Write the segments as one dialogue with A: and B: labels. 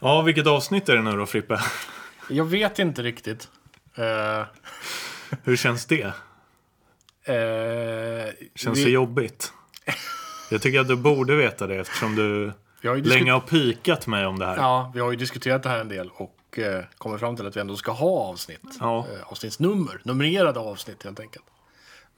A: Ja, vilket avsnitt är det nu då Frippe?
B: Jag vet inte riktigt. Eh,
A: Hur känns det?
B: eh,
A: Känns
B: vi,
A: det jobbigt? Jag tycker att du borde veta det eftersom du
B: har
A: länge har pikat mig om det här.
B: Ja, vi har ju diskuterat det här en del och eh, kommit fram till att vi ändå ska ha avsnitt.
A: Ja.
B: Eh, avsnittsnummer, numrerade avsnitt helt enkelt.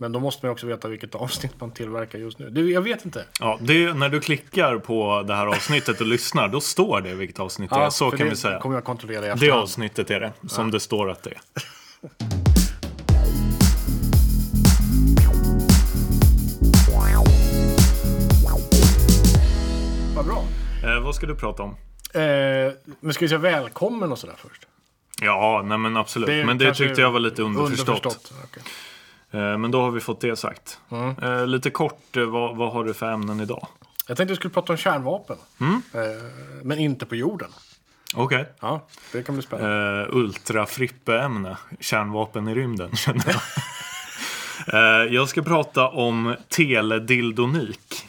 B: Men då måste man också veta vilket avsnitt man tillverkar just nu. Det, jag vet inte.
A: Ja, det, när du klickar på det här avsnittet och lyssnar, då står det vilket avsnitt det är. Så kan
B: det
A: vi säga.
B: kommer jag kontrollera i
A: Det avsnittet är det, som det står att det är.
B: Vad bra.
A: Eh, vad ska du prata om?
B: Eh, men ska vi säga välkommen och sådär först?
A: Ja, nej men absolut.
B: Det är
A: men det tyckte jag var lite underförstått.
B: okej.
A: Eh, men då har vi fått det sagt.
B: Mm.
A: Eh, lite kort, eh, vad, vad har du för ämnen idag?
B: Jag tänkte vi skulle prata om kärnvapen.
A: Mm.
B: Eh, men inte på jorden.
A: Okej.
B: Ja, det kan bli spännande.
A: Uh, Ultra-frippe-ämne. Kärnvapen i rymden, känner jag. Eh, jag ska prata om teledildonik.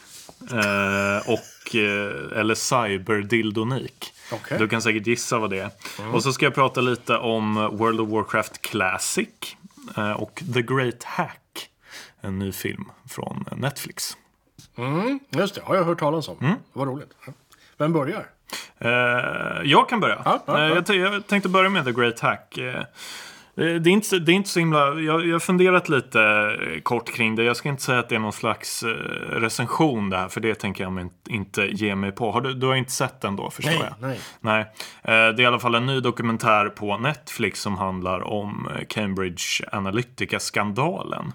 A: Eh, och, eh, eller cyberdildonik.
B: Okej.
A: Du kan säkert gissa vad det är. Och så ska jag prata lite om World of Warcraft Classic. Eh, och The Great Hack. En ny film från Netflix.
B: Mm, just det, har jag hört talas om.
A: Mm.
B: Vad roligt. Vem börjar?
A: Eh, jag kan börja.
B: Ja, ja,
A: Eh,
B: ja.
A: t- jag tänkte börja med The Great Hack. Eh, det, är inte, det är inte så himla... Jag, jag har funderat lite eh, kort kring det. Jag ska inte säga att det är någon slags eh, recension det här, för det tänker jag inte- ge mig på. Har du, du har inte sett den då, förstår
B: Nej,
A: jag?
B: nej.
A: Nej. Det är i alla fall en ny dokumentär på Netflix som handlar om Cambridge Analytica-skandalen.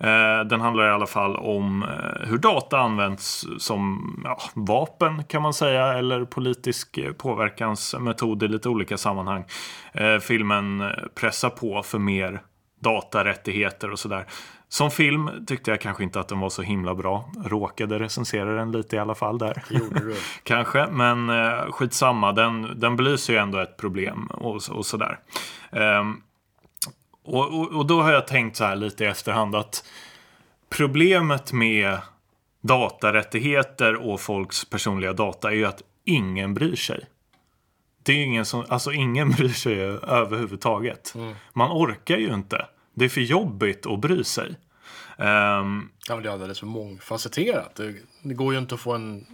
A: Eh, Den handlar i alla fall om eh, hur data används som ja, vapen kan man säga eller politisk påverkansmetod i lite olika sammanhang. Eh, Filmen pressar på för mer datarättigheter och sådär. Som film tyckte jag kanske inte att den var så himla bra. Råkade recensera den lite i alla fall där.
B: Gjorde du?
A: Kanske, men eh, skitsamma. Den, den belyser ju ändå ett problem och, och sådär. Ehm, och, och, och då har jag tänkt så här lite i efterhand att problemet med datarättigheter och folks personliga data är ju att ingen bryr sig. Det är ingen som, alltså ingen bryr sig överhuvudtaget. Man orkar ju inte. Det är för jobbigt att bry sig. Ehm,
B: Ja, men det är alldeles för mångfacetterat. Det, det går ju inte att få en...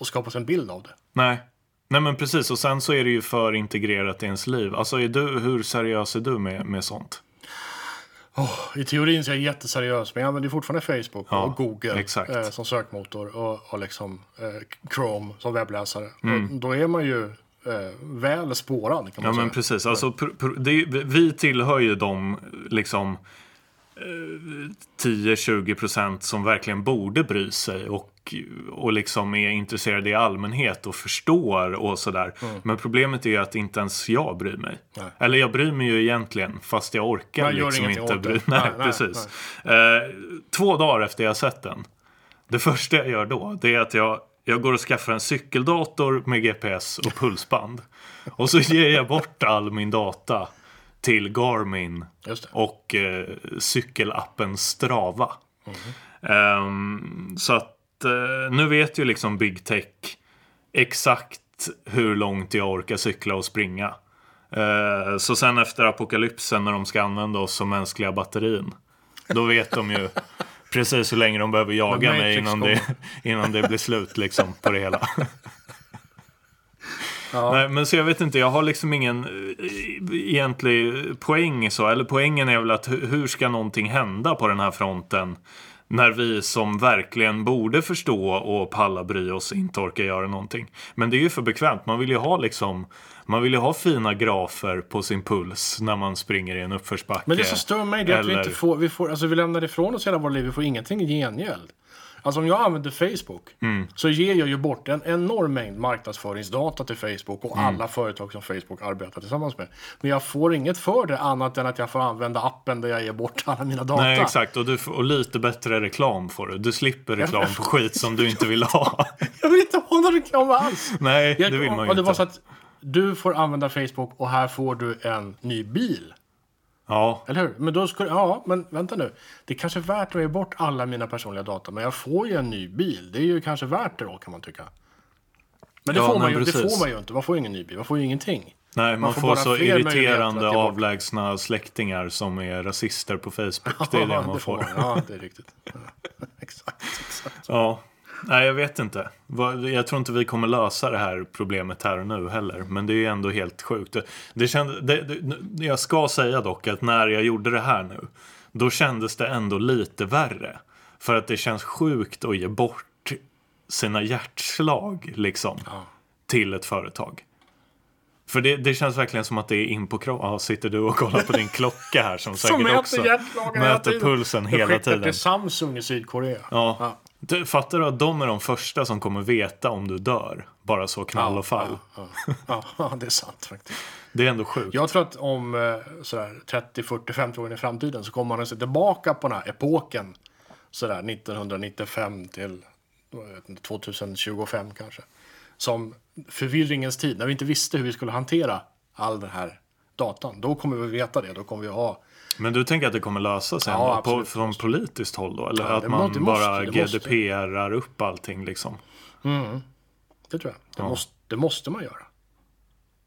B: att skapa sig en bild av det.
A: Nej. Nej men precis och sen så är det ju för integrerat i ens liv. Alltså är du, hur seriös är du med, med sånt?
B: I teorin så är jag jätteseriös, men jag använder fortfarande Facebook
A: Ja,
B: och Google eh, som sökmotor och, och liksom eh, Chrome som webbläsare.
A: Mm.
B: Då är man ju eh, väl spårad
A: Ja
B: säga.
A: men precis. Alltså, är- vi tillhör ju de liksom eh, 10-20 procent som verkligen borde bry sig och, och liksom är intresserade i allmänhet och förstår och sådär. Men problemet är ju att inte ens jag bryr mig.
B: Mm. Nej.
A: Eller jag bryr mig ju egentligen fast jag orkar
B: Man gör
A: liksom inte bry Nej,
B: Nej, nej,
A: precis. Eh, två dagar efter jag sett den. Det första jag gör då, det är att jag, jag går och skaffar en cykeldator med GPS och pulsband. Och så ger jag bort all min data till Garmin och eh, cykelappen Strava. Ehm, så att nu vet ju liksom Big Tech exakt hur långt jag orkar cykla och springa. Eh, så sen efter apokalypsen när de ska använda oss som mänskliga batterin. Då vet de ju precis hur länge de behöver jaga mig innan det, innan det blir slut liksom på det hela.
B: Ja.
A: Nej, men så jag vet inte, jag har liksom ingen eh, egentlig poäng så. Eller poängen är väl att hu- hur ska någonting hända på den här fronten? När vi som verkligen borde förstå och palla bry oss inte orkar göra någonting. Men det är ju för bekvämt. Man vill ju ha liksom Man vill ju ha fina grafer på sin puls när man springer i en uppförsbacke.
B: Men det som stör mig är att vi
A: Eller-
B: inte får, vi får, alltså vi lämnar ifrån oss hela vårt liv, vi får ingenting i gengäld. Alltså om jag använder Facebook
A: Mm.
B: så ger jag ju bort en enorm mängd marknadsföringsdata till Facebook och
A: Mm.
B: alla företag som Facebook arbetar tillsammans med. Men jag får inget för det annat än att jag får använda appen där jag ger bort alla mina data.
A: Nej exakt och, du, får- och lite bättre reklam får du. Du slipper reklam på skit som du inte vill ha.
B: Jag vill inte ha någon reklam alls!
A: Nej
B: Jag,
A: det vill man ju
B: och det var
A: inte.
B: så att du får använda Facebook och här får du en ny bil.
A: Ja,
B: Eller hur? Men då skulle, ja, men vänta nu. Det är kanske värt att ge bort alla mina personliga data, men jag får ju en ny bil. Det är ju kanske värt det då, kan man tycka. Men det,
A: Ja,
B: får, man ju, det får man ju inte. Man får ju ingen ny bil. Man får ju ingenting.
A: Nej, man,
B: får
A: får,
B: bara
A: så irriterande avlägsna släktingar som är rasister på Facebook. Det är det man får.
B: Ja, det är riktigt. Ja, exakt, exakt.
A: Ja. Nej, jag vet inte. Jag tror inte vi kommer lösa det här problemet här och nu heller. Men det är ju ändå helt sjukt. Det, det kände, det, det, jag ska säga dock att när jag gjorde det här nu. Då kändes det ändå lite värre. För att det känns sjukt att ge bort sina hjärtslag liksom. Till ett företag. För det, det känns verkligen som att det är in på kroppen. Ja, sitter du och kollar på din klocka här som säkert
B: mäter
A: också mäter
B: tiden.
A: pulsen hela
B: skickar
A: tiden.
B: till Samsung i Sydkorea.
A: Ja.
B: Ja.
A: Du, fattar du att de är de första som kommer veta om du dör? Bara så knall och fall.
B: Ja, ja. ja, det är sant faktiskt.
A: Det är ändå sjukt.
B: Jag tror att om eh, sådär 30, 40, 50 år i framtiden så kommer man att se tillbaka på den här epoken. Sådär 1995 till inte, 2025 kanske. Som förvirringens tid, när vi inte visste hur vi skulle hantera all den här datan. Då kommer vi veta det. Då kommer vi ha
A: Men du tänker att det kommer lösa sig
B: Ja,
A: på, från politiskt håll då? Eller
B: Ja,
A: att man
B: måste-
A: bara. GDPrar upp allting liksom?
B: Det tror jag. Det,
A: Ja.
B: måste, det måste man göra.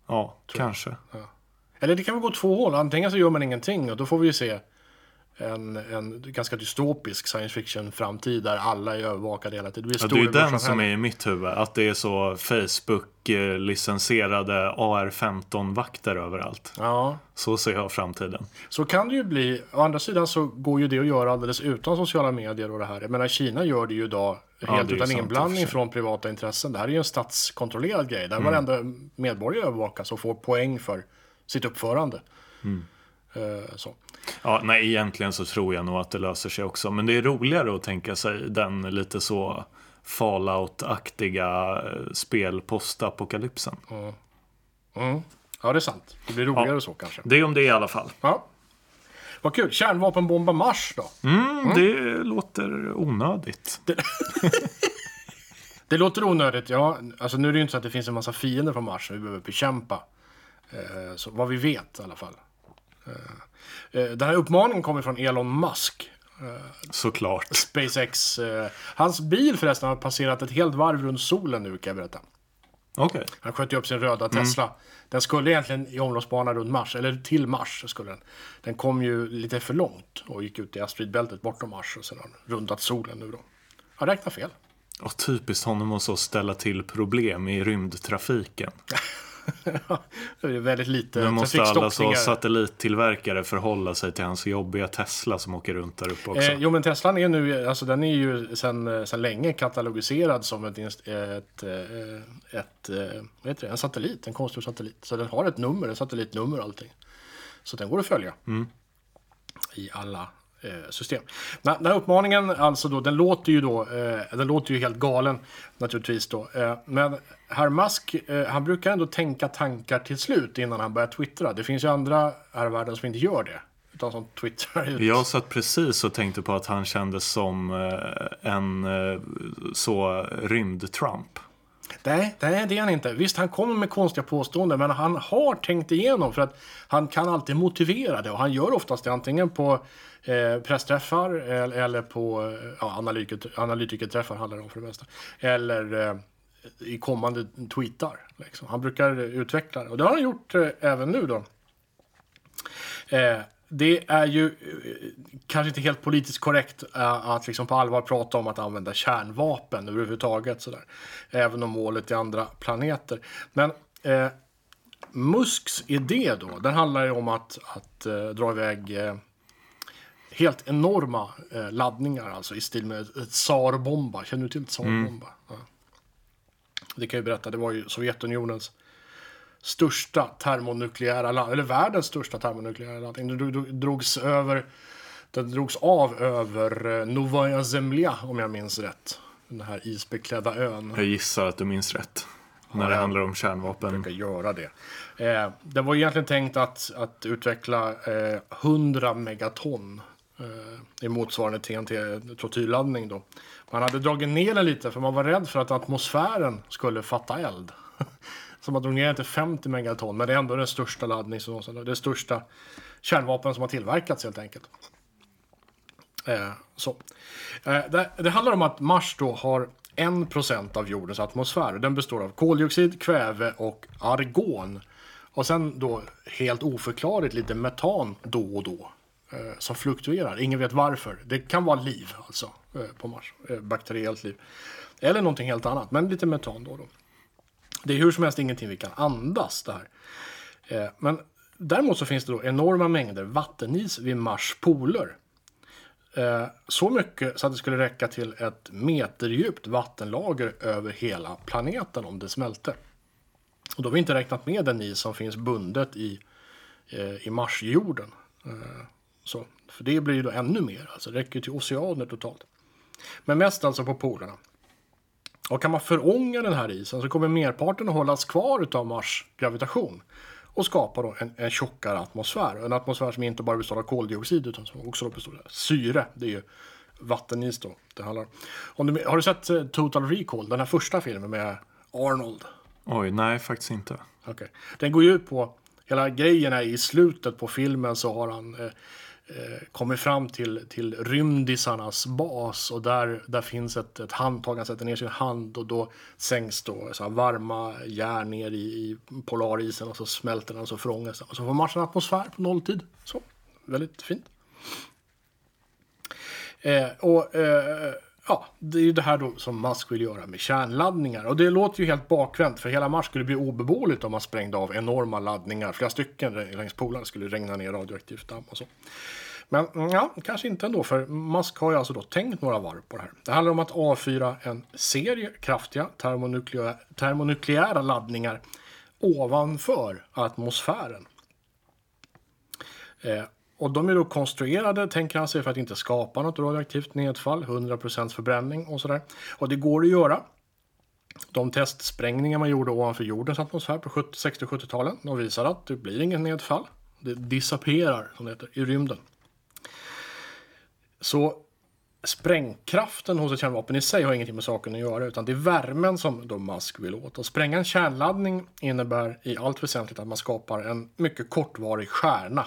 A: Ja, kanske.
B: Eller det kan väl gå två håll. Antingen så gör man ingenting och då får vi ju se en, en ganska dystopisk science fiction framtid där alla är övervakade hela tiden.
A: Ja, det är den som är i mitt huvud. Att det är så Facebook-licensierade AR-15-vakter överallt.
B: Ja,
A: Så ser jag framtiden.
B: så kan det ju bli. Å andra sidan så går ju det att göra alldeles utan sociala medier och det här. Jag menar Kina gör det ju idag
A: Ja,
B: helt
A: det är
B: utan inblandning från privata intressen. Det här är ju en statskontrollerad grej där
A: Mm.
B: varenda medborgare övervakas och får poäng för sitt uppförande.
A: Mm.
B: Eh, så.
A: Ja, nej, egentligen så tror jag nog att det löser sig också. Men det är roligare att tänka sig den lite så Fallout-aktiga eh, spel postapokalypsen.
B: Mm. Ja, det är sant. Det blir roligare så kanske.
A: Det är om det i alla fall.
B: Ja. Vad kul. Kärnvapenbomba Mars då?
A: Mm, Det låter onödigt.
B: Det låter onödigt, ja. Alltså nu är det ju inte så att det finns en massa fiender på Mars som vi behöver bekämpa. Eh, så vad vi vet i alla fall. Eh, eh, den här uppmaningen kommer från Elon Musk.
A: Såklart.
B: SpaceX. Eh, hans bil förresten har passerat ett helt varv runt solen nu kan jag berätta.
A: Okej.
B: Han sköt ju upp sin röda Tesla. Den skulle egentligen i omloppsbana runt Mars, eller till Mars skulle den. Den kom ju lite för långt och gick ut i asteroidbältet bortom Mars och sedan rundat solen nu då. Jag räknar fel.
A: Och typiskt honom att så ställa till problem i rymdtrafiken.
B: det är väldigt lite
A: Nu måste alla så satellittillverkare förhålla sig till hans jobbiga Tesla som åker runt där uppe också.
B: Eh, jo men Teslan är nu, alltså den är ju sedan sen länge katalogiserad som ett, ett, eh, ett, eh, vad heter det, en satellit, en konstgjord satellit. Så den har ett nummer, ett satellitnummer och allting. Så den går att följa. I alla eh, Eh, system. Den här uppmaningen, alltså då, den låter ju då, eh, den låter ju helt galen naturligtvis då. Eh, men herr Musk, han brukar ändå tänka tankar till slut innan han börjar twittra. Det finns ju andra här i världen som inte gör det. Utan som twittrar ut.
A: Jag satt precis och tänkte på att han kändes som en så rymd-Trump.
B: Nej, nej, det är han inte. Visst, han kommer med konstiga påståenden, men han har tänkt igenom för att han kan alltid motivera det och han gör oftast det antingen på eh, pressträffar eller, eller på ja, analytiker, analytikerträffar handlar det om för det mesta. Eller eh, i kommande tweetar. Liksom. Han brukar utveckla det och det har han gjort eh, även nu då. Eh, det är ju eh, kanske inte helt politiskt korrekt eh, att liksom på allvar prata om att använda kärnvapen överhuvudtaget. Sådär. Även om målet är andra planeter. Men eh, Musks idé då, den handlar ju om att, att eh, dra iväg eh, helt enorma eh, laddningar, alltså i stil med ett, tsarbomba. Känner du till tsarbomba? Ja. Det kan jag berätta, det var ju Sovjetunionens största termonukleära laddning, eller världens största termonukleära laddning. Den drog- drog- drogs över, den drogs av över eh, Novaja Zemlja, om jag minns rätt. Den här isbeklädda ön.
A: Jag gissar att du minns rätt. När det
B: Ja.
A: handlar om kärnvapen.
B: ska göra det. Eh, det var egentligen tänkt att, att utveckla eh, 100 megaton eh, i motsvarande TNT-trotylladdning då. Man hade dragit ner den lite för man var rädd för att atmosfären skulle fatta eld. Så man drog ner till 50 megaton, men det är ändå den största laddning som någonsin, det största kärnvapen som har tillverkats helt enkelt. Eh, så. Eh, det, det handlar om att Mars då har 1% av jordens atmosfär. Den består av koldioxid, kväve och argon. Och sen då helt oförklarligt lite metan då och då. Eh, som fluktuerar. Ingen vet varför. Det kan vara liv alltså eh, på Mars. Eh, bakteriellt liv. Eller någonting helt annat. Men lite metan då och då. Det är hur som helst ingenting vi kan andas det här. Eh, men däremot så finns det då enorma mängder vattenis vid Mars poler. Eh, så mycket så att det skulle räcka till ett meterdjupt vattenlager över hela planeten om det smälte. Och då har vi inte räknat med den is som finns bundet i, eh, i Marsjorden. Eh, så, för det blir ju då ännu mer, alltså det räcker till oceaner totalt. Men mest alltså på polerna. Och kan man förånga den här isen så kommer merparten att hållas kvar av Mars gravitation och skapa då en, en tjockare atmosfär. En atmosfär som inte bara består av koldioxid utan som också består av syre. Det är ju vattenis då det handlar om. Du, har du sett eh, Total Recall, den här första filmen med Arnold?
A: Oj, nej faktiskt inte.
B: Okay. Den går ju ut på, hela grejen är i slutet på filmen så har han eh, Eh, Eh, kommer fram till, till rymdisarnas bas och där, där finns ett, ett handtag, han sätter ner sin hand och då sänks då så varma järn ner i, i polarisen och så smälter den och så förångas den. Och så får Mars en atmosfär på nolltid. Så, väldigt fint. Eh, och eh, ja, det är ju det här då som Musk vill göra med kärnladdningar. Och det låter ju helt bakvänt, för hela Mars skulle bli obeboeligt om man sprängde av enorma laddningar. Flera stycken längs polarna skulle regna ner radioaktivt damm och så. Men mm, ja, kanske inte ändå, för Musk har ju alltså då tänkt några varv på det här. Det handlar om att avfyra en serie kraftiga termonukleära, termonukleära laddningar ovanför atmosfären. Eh, och de är då konstruerade, tänker han sig, för att inte skapa något radioaktivt nedfall, 100% förbränning och sådär. Och det går att göra. De testsprängningar man gjorde ovanför jordens atmosfär på 60 70-talen, de visar att det blir inget nedfall. Det disapperar, som det heter, i rymden. Så sprängkraften hos ett kärnvapen i sig har ingenting med saken att göra, utan det är värmen som då Musk vill åt. Och spränga en kärnladdning innebär i allt väsentligt att man skapar en mycket kortvarig stjärna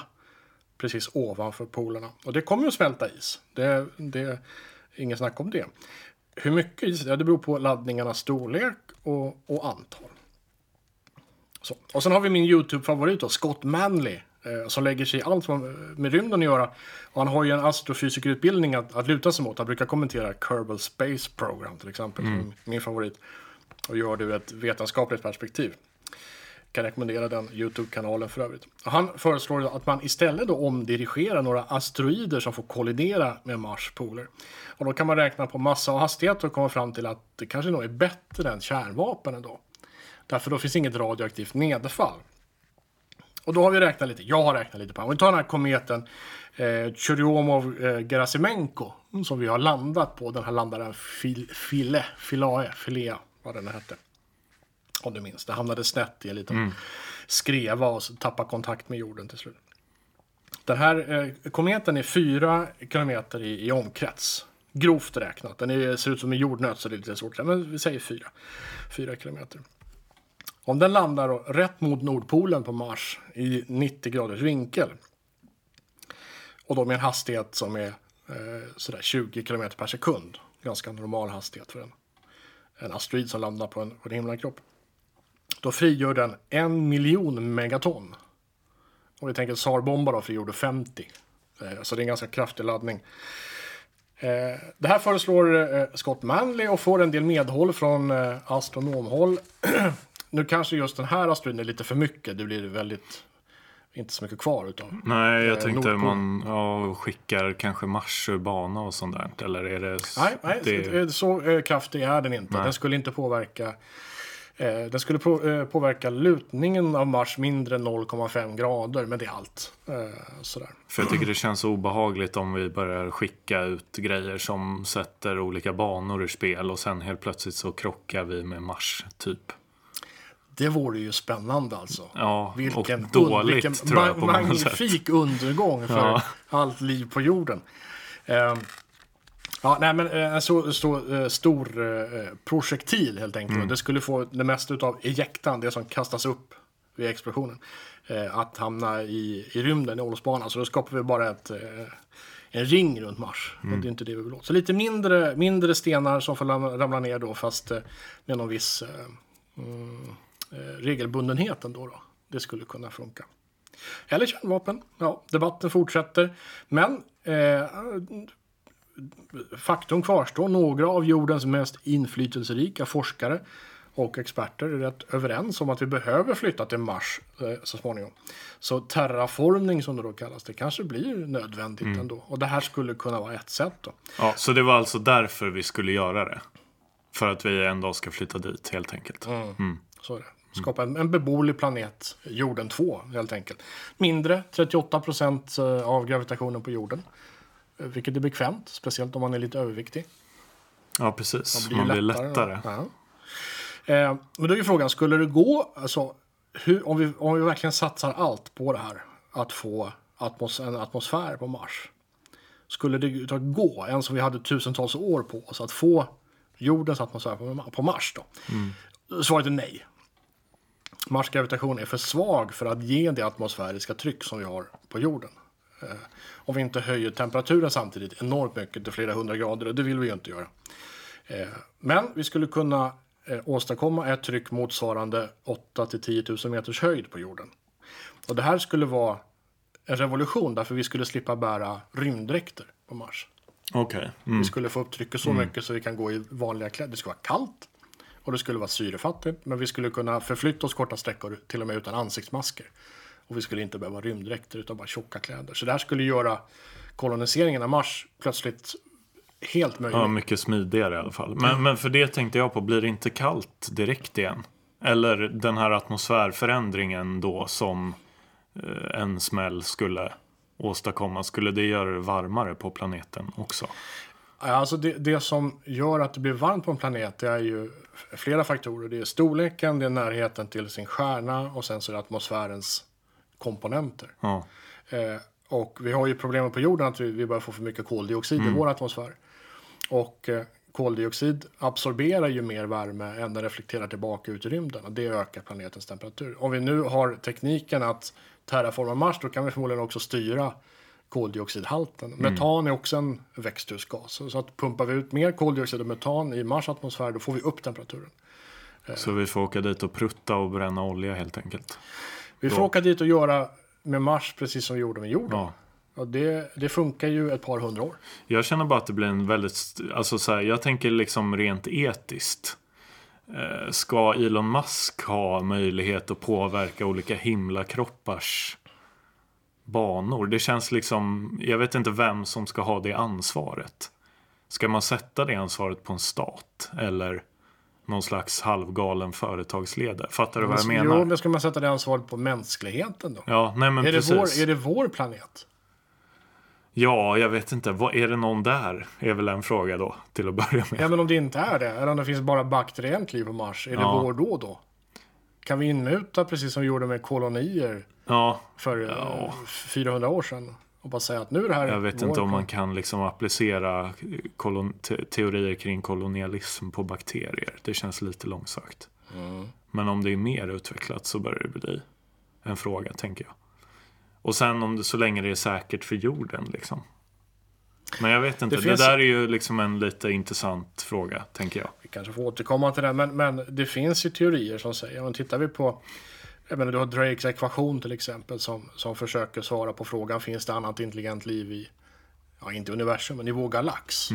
B: precis ovanför polerna. Och det kommer att smälta is. Det, det är inget snack om det. Hur mycket is? Ja, det beror på laddningarnas storlek och, och antal. Så. Och sen har vi min YouTube-favorit Scott Manley. Eh, som lägger sig i allt med rymden att göra. Och han har ju en astrofysikerutbildning att, att luta sig mot. Han brukar kommentera Kerbal Space Program till exempel, mm. min favorit. Och gör det ur ett vetenskapligt perspektiv kan rekommendera den YouTube-kanalen för övrigt. Han föreslår att man istället då omdirigerar några asteroider som får kollidera med Mars poler. Och då kan man räkna på massa och hastighet och komma fram till att det kanske nog är bättre än kärnvapen ändå. Därför då finns inget radioaktivt nedfall. Och då har vi räknat lite, jag har räknat lite på Om vi tar den här kometen eh, Churyumov-Gerasimenko eh, som vi har landat på, den här landaren Fil, File, Filae, Filea, vad den hette. Om du minns, det hamnade snett i en liten mm. skreva och tappade kontakt med jorden till slut. Den här eh, kometen är fyra kilometer i, i omkrets. Grovt räknat. Den är, ser ut som en jordnöt så det är lite svårt. Men vi säger fyra. Fyra kilometer. Om den landar då, rätt mot Nordpolen på Mars i 90 graders vinkel. Och då med en hastighet som är eh, sådär 20 kilometer per sekund. Ganska normal hastighet för en, en asteroid som landar på en, på en himlakropp. Då frigör den en miljon megaton. Och vi tänker SAR-bombar då frigjorde 50. Eh, så det är en ganska kraftig laddning. Eh, det här föreslår eh, Scott Manley och får en del medhåll från astronomhåll. nu kanske just den här asteroiden är lite för mycket. Det blir väldigt inte så mycket kvar utav.
A: Nej, jag tänkte Nordpol. man ja, skickar kanske Mars ur bana och sånt där. Eller är det...
B: Nej, nej det... så kraftig är den inte. Nej. Den skulle inte påverka Eh, den skulle eh, påverka lutningen av Mars mindre än 0,5 grader, men det är allt. Eh, sådär.
A: För jag tycker det känns obehagligt om vi börjar skicka ut grejer som sätter olika banor ur spel och sen helt plötsligt så krockar vi med Mars, typ.
B: Det vore ju spännande alltså.
A: Ja, vilken, och dåligt vilken tror jag på
B: magnifik undergång för ja. allt liv på jorden. Eh, Ja, nej, men eh, en så, så uh, stor uh, projektil helt enkelt. Mm. Det skulle få det mesta av ejektan, det som kastas upp vid explosionen, att hamna i, i rymden i omloppsbanan. Så då skapar vi bara ett, en ring runt Mars. Och det är inte det vi vill åt. Så lite mindre, mindre stenar som får ramla, ner då fast eh, med någon viss eh, mm, eh, regelbundenhet ändå. Då. Det skulle kunna funka. Eller kärnvapen. Ja, debatten fortsätter. Men eh, faktum kvarstår. Några av jordens mest inflytelserika forskare och experter är rätt överens om att vi behöver flytta till Mars eh, så småningom. Så terraformning som det då kallas, det kanske blir nödvändigt
A: Mm.
B: ändå. Och det här skulle kunna vara ett sätt då.
A: Ja, så det var alltså därför vi skulle göra det. För att vi en dag ska flytta dit helt enkelt.
B: Så är det. Skapa en, en beboelig planet, jorden 2 helt enkelt. Mindre, 38 procent eh, av gravitationen på jorden. Eh, Vilket är bekvämt, speciellt om man är lite överviktig.
A: Ja, precis.
B: ju
A: Man blir lättare.
B: Ja. Eh, men då är ju frågan, skulle det gå, alltså, hur, om, vi, om vi verkligen satsar allt på det här, att få atmos, en atmosfär på Mars. Skulle det gå, ens om vi hade tusentals år på oss, att få jordens atmosfär på, på Mars då? Svaret är nej. Mars gravitation är för svag för att ge det atmosfäriska tryck som vi har på jorden. Eh, om vi inte höjer temperaturen samtidigt enormt mycket till flera hundra grader, och det vill vi ju inte göra. Eh, Men vi skulle kunna eh, åstadkomma ett tryck motsvarande 8 till 10 000 meters höjd på jorden. Och det här skulle vara en revolution därför vi skulle slippa bära rymddräkter på Mars.
A: Okej. Mm.
B: Vi skulle få upp trycket så mycket så vi kan gå i vanliga kläder. Det skulle vara kallt och det skulle vara syrefattigt. Men vi skulle kunna förflytta oss korta sträckor till och med utan ansiktsmasker. Och vi skulle inte behöva rymddräkter utan bara tjocka kläder. Så det här skulle göra koloniseringen av Mars plötsligt helt möjlig.
A: Ja, mycket smidigare i alla fall. Men, men för det tänkte jag på, blir det inte kallt direkt igen? Eller den här atmosfärförändringen då som eh, en smäll skulle åstadkomma, skulle det göra det varmare på planeten också?
B: Alltså det, det som gör att det blir varmt på en planet det är ju flera faktorer. Det är storleken, det är närheten till sin stjärna och sen så är det atmosfärens komponenter.
A: Ja,
B: Eh, och vi har ju problemet på jorden att vi, vi börjar få för mycket koldioxid i vår atmosfär. Och eh, koldioxid absorberar ju mer värme än den reflekterar tillbaka ut i rymden. Och det ökar planetens temperatur. Om vi nu har tekniken att terraforma Mars då kan vi förmodligen också styra koldioxidhalten. Metan är också en växthusgas. Så att pumpar vi ut mer koldioxid och metan i Mars atmosfär då får vi upp temperaturen.
A: så vi får åka dit och prutta och bränna olja helt enkelt.
B: Vi får åka dit och göra med Mars precis som vi gjorde med jorden.
A: Ja.
B: Och det, det funkar ju ett par hundra år.
A: Jag känner bara att det blir en väldigt, alltså så här, jag tänker liksom rent etiskt. Eh, ska Elon Musk ha möjlighet att påverka olika himlakroppars banor? Det känns liksom, jag vet inte vem som ska ha det ansvaret. Ska man sätta det ansvaret på en stat? Eller någon slags halvgalen företagsledare? Fattar du vad jag menar?
B: Jo, men ska man sätta det ansvaret på mänskligheten då?
A: Ja, nej men
B: Är det,
A: precis.
B: vår, är det vår planet?
A: Ja, jag vet inte. Vad, är det någon där? Är väl en fråga då, till att börja med.
B: Ja, men om det inte är det, eller om det finns bara bakteriellt liv på Mars, är det
A: Ja.
B: vår då då? Kan vi inmuta precis som vi gjorde med kolonier
A: Ja,
B: för eh, 400 år sedan? Och bara säga att nu är det här
A: Jag vet inte om man kan liksom applicera teorier kring kolonialism på bakterier. Det känns lite långsökt.
B: Mm.
A: Men om det är mer utvecklat så börjar det bli en fråga, tänker jag. Och sen om det så länge det är säkert för jorden, liksom. Men jag vet inte,
B: Det
A: det,
B: finns-
A: där är ju liksom en lite intressant fråga, tänker jag.
B: Vi kanske får återkomma till det, men, men det finns ju teorier som säger, om tittar vi på jag menar, du har Drakes ekvation till exempel som, som försöker svara på frågan finns det annat intelligent liv i, ja inte universum, men i vår galax.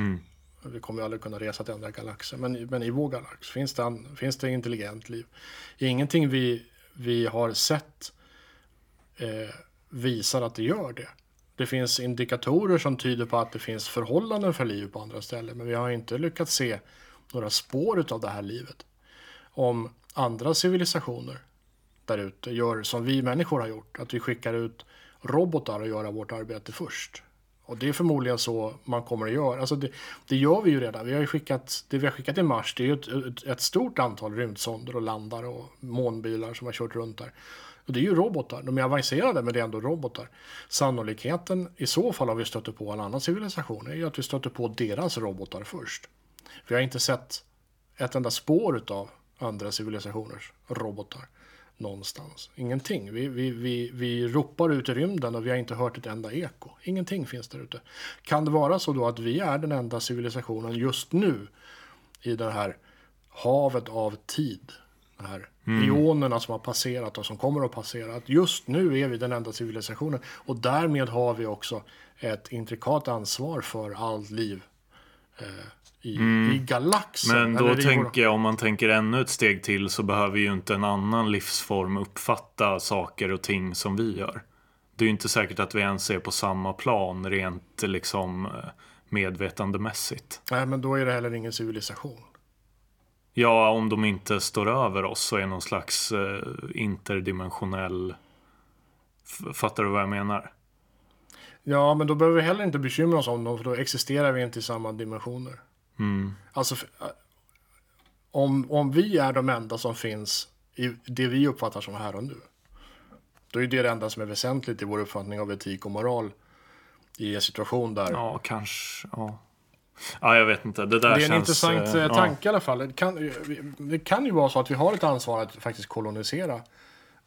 B: Vi kommer ju aldrig kunna resa till andra galaxer, men, men i vår galax finns det, an, finns det intelligent liv. Ingenting vi, vi har sett eh, visar att det gör det. Det finns indikatorer som tyder på att det finns förhållanden för liv på andra ställen, men vi har inte lyckats se några spår av det här livet. Om andra civilisationer där ute gör som vi människor har gjort, att vi skickar ut robotar att göra vårt arbete först. Och det är förmodligen så man kommer att göra. Alltså det, det gör vi ju redan. Vi har ju skickat, det vi har skickat till Mars det är ju ett, ett, ett stort antal rymdsonder och landare och månbilar som har kört runt där. Och det är ju robotar. De är avancerade men det är ändå robotar. Sannolikheten i så fall om vi stöter på en annan civilisation är ju att vi stöter på deras robotar först. Vi har inte sett ett enda spår av andra civilisationers robotar någonstans. Ingenting. Vi, vi, vi, vi ropar ut i rymden och vi har inte hört ett enda eko. Ingenting finns där ute. Kan det vara så då att vi är den enda civilisationen just nu i det här havet av tid? De här ionerna som har passerat och som kommer att passera. Att just nu är vi den enda civilisationen och därmed har vi också ett intrikat ansvar för allt liv eh, i, i galaxen.
A: Men då tänker jag, om man tänker ännu ett steg till så behöver ju inte en annan livsform uppfatta saker och ting som vi gör. Det är ju inte säkert att vi ens är på samma plan rent liksom eh, medvetandemässigt.
B: Nej, men då är det heller ingen civilisation.
A: Ja, om de inte står över oss så är någon slags eh, interdimensionell... Fattar du vad jag menar?
B: Ja, men då behöver vi heller inte bekymra oss om dem, för då existerar vi inte i samma dimensioner.
A: Mm.
B: Alltså, äh, om, om vi är de enda som finns i det vi uppfattar som här och nu, då är det det enda som är väsentligt i vår uppfattning av etik och moral i en situation där.
A: Ja, kanske. Ja. ja, jag vet inte. Det där
B: det är en
A: känns...
B: intressant
A: eh,
B: eh,
A: ja.
B: tanke i alla fall. Det kan, det kan ju vara så att vi har ett ansvar att faktiskt kolonisera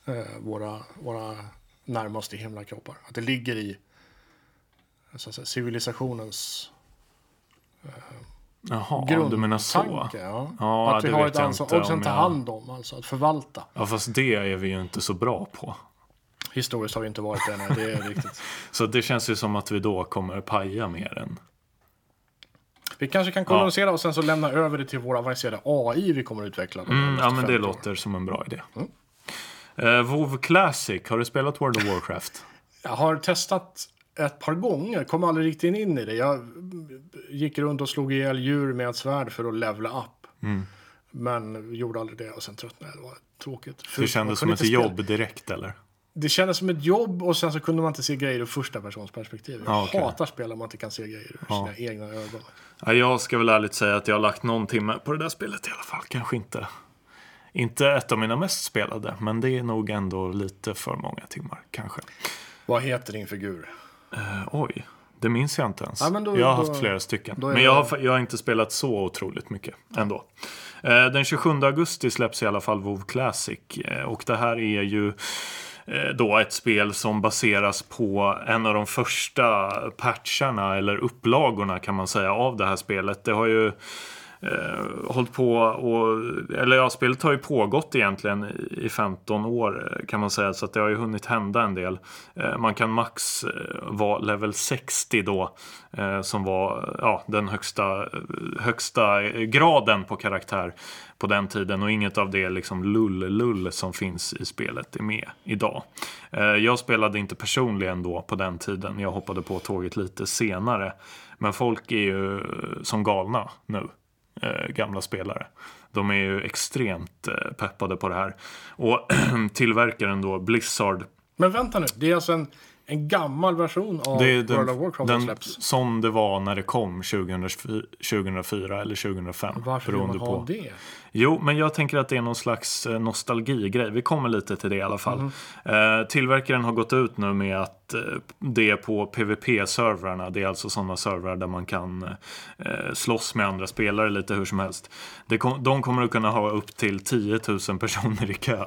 B: eh, våra, våra närmaste himlakroppar. Att det ligger i så att säga, civilisationens
A: Jaha, du menar så?
B: grundtanke. Ja.
A: Ja,
B: att vi har ett ansvar och sen ta hand om, alltså att förvalta.
A: Ja, fast det är vi ju inte så bra på.
B: Historiskt har vi inte varit det, nej, det är riktigt.
A: Så det känns ju som att vi då kommer paja mer än...
B: Vi kanske kan kolonisera och sen så lämna över det till vår avancerade AI vi kommer att utveckla.
A: Mm, ja, men det
B: 50 åren.
A: låter som en bra idé.
B: Mm.
A: Eh, WoW Classic, har du spelat World of Warcraft?
B: Jag har testat ett par gånger, kom aldrig riktigt in i det. Jag gick runt och slog ihjäl djur med ett svärd för att levla upp.
A: Mm.
B: Men gjorde aldrig det och sen tröttnade jag. Det var tråkigt. För
A: Det kändes som ett
B: spela-
A: jobb direkt, eller?
B: Det kändes som ett jobb och sen så kunde man inte se grejer ur första persons perspektiv. Jag
A: Ja, okej.
B: hatar spel om man inte kan se grejer ur sina egna ögon.
A: Ja, jag ska väl ärligt säga att jag har lagt någon timme på det där spelet i alla fall. Kanske inte, inte ett av mina mest spelade, men det är nog ändå lite för många timmar, kanske.
B: Vad heter din figur?
A: Eh, oj, det minns jag inte ens.
B: Ja, då-
A: jag har
B: då-
A: haft flera stycken. Men jag
B: det-
A: har, jag har inte spelat så otroligt mycket ändå. Eh, den 27 augusti släpps i alla fall WoW Classic. Eh, och det här är ju då ett spel som baseras på en av de första patcharna eller upplagorna kan man säga av det här spelet. Det har ju eh, hållit på och, eller ja, spelet har ju pågått egentligen i- 15 år eh, kan man säga, så att det har ju hunnit hända en del. Eh, man kan max eh, vara level 60 då, eh, som var ja, den högsta, eh, högsta graden på karaktär på den tiden och inget av det liksom lull-lull som finns i spelet är med idag. Eh, jag spelade inte personligen då på den tiden, jag hoppade på tåget lite senare. Men folk är ju som galna nu Eh, gamla spelare. De är ju extremt eh, peppade på det här. Och tillverkaren då, Blizzard,
B: men vänta nu, det är alltså en, en gammal version av
A: det är den,
B: World of Warcraft som
A: den
B: släpps.
A: som det var när det kom 2004, 2004 eller 2005.
B: Varför vill man ha det?
A: Jo, men jag tänker att det är någon slags eh, nostalgigrej. Vi kommer lite till det i alla fall.
B: Mhm.
A: Eh, tillverkaren har gått ut nu med att eh, det är på PVP-servrarna. Det är alltså sådana servrar där man kan eh, slåss med andra spelare lite hur som helst. Det kom, de kommer att kunna ha upp till 10 000 personer i kö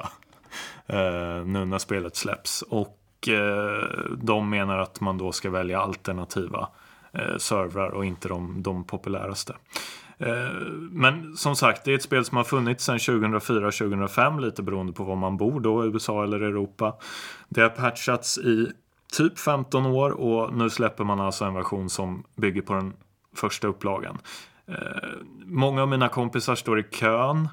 A: Eh, nu när spelet släpps. Och eh, de menar att man då ska välja alternativa eh, servrar och inte de, de populäraste. Eh, men som sagt, det är ett spel som har funnits sedan 2004-2005, lite beroende på var man bor då, USA eller Europa. Det har patchats i typ 15 år och nu släpper man alltså en version som bygger på den första upplagan. Eh, många av mina kompisar står i kön.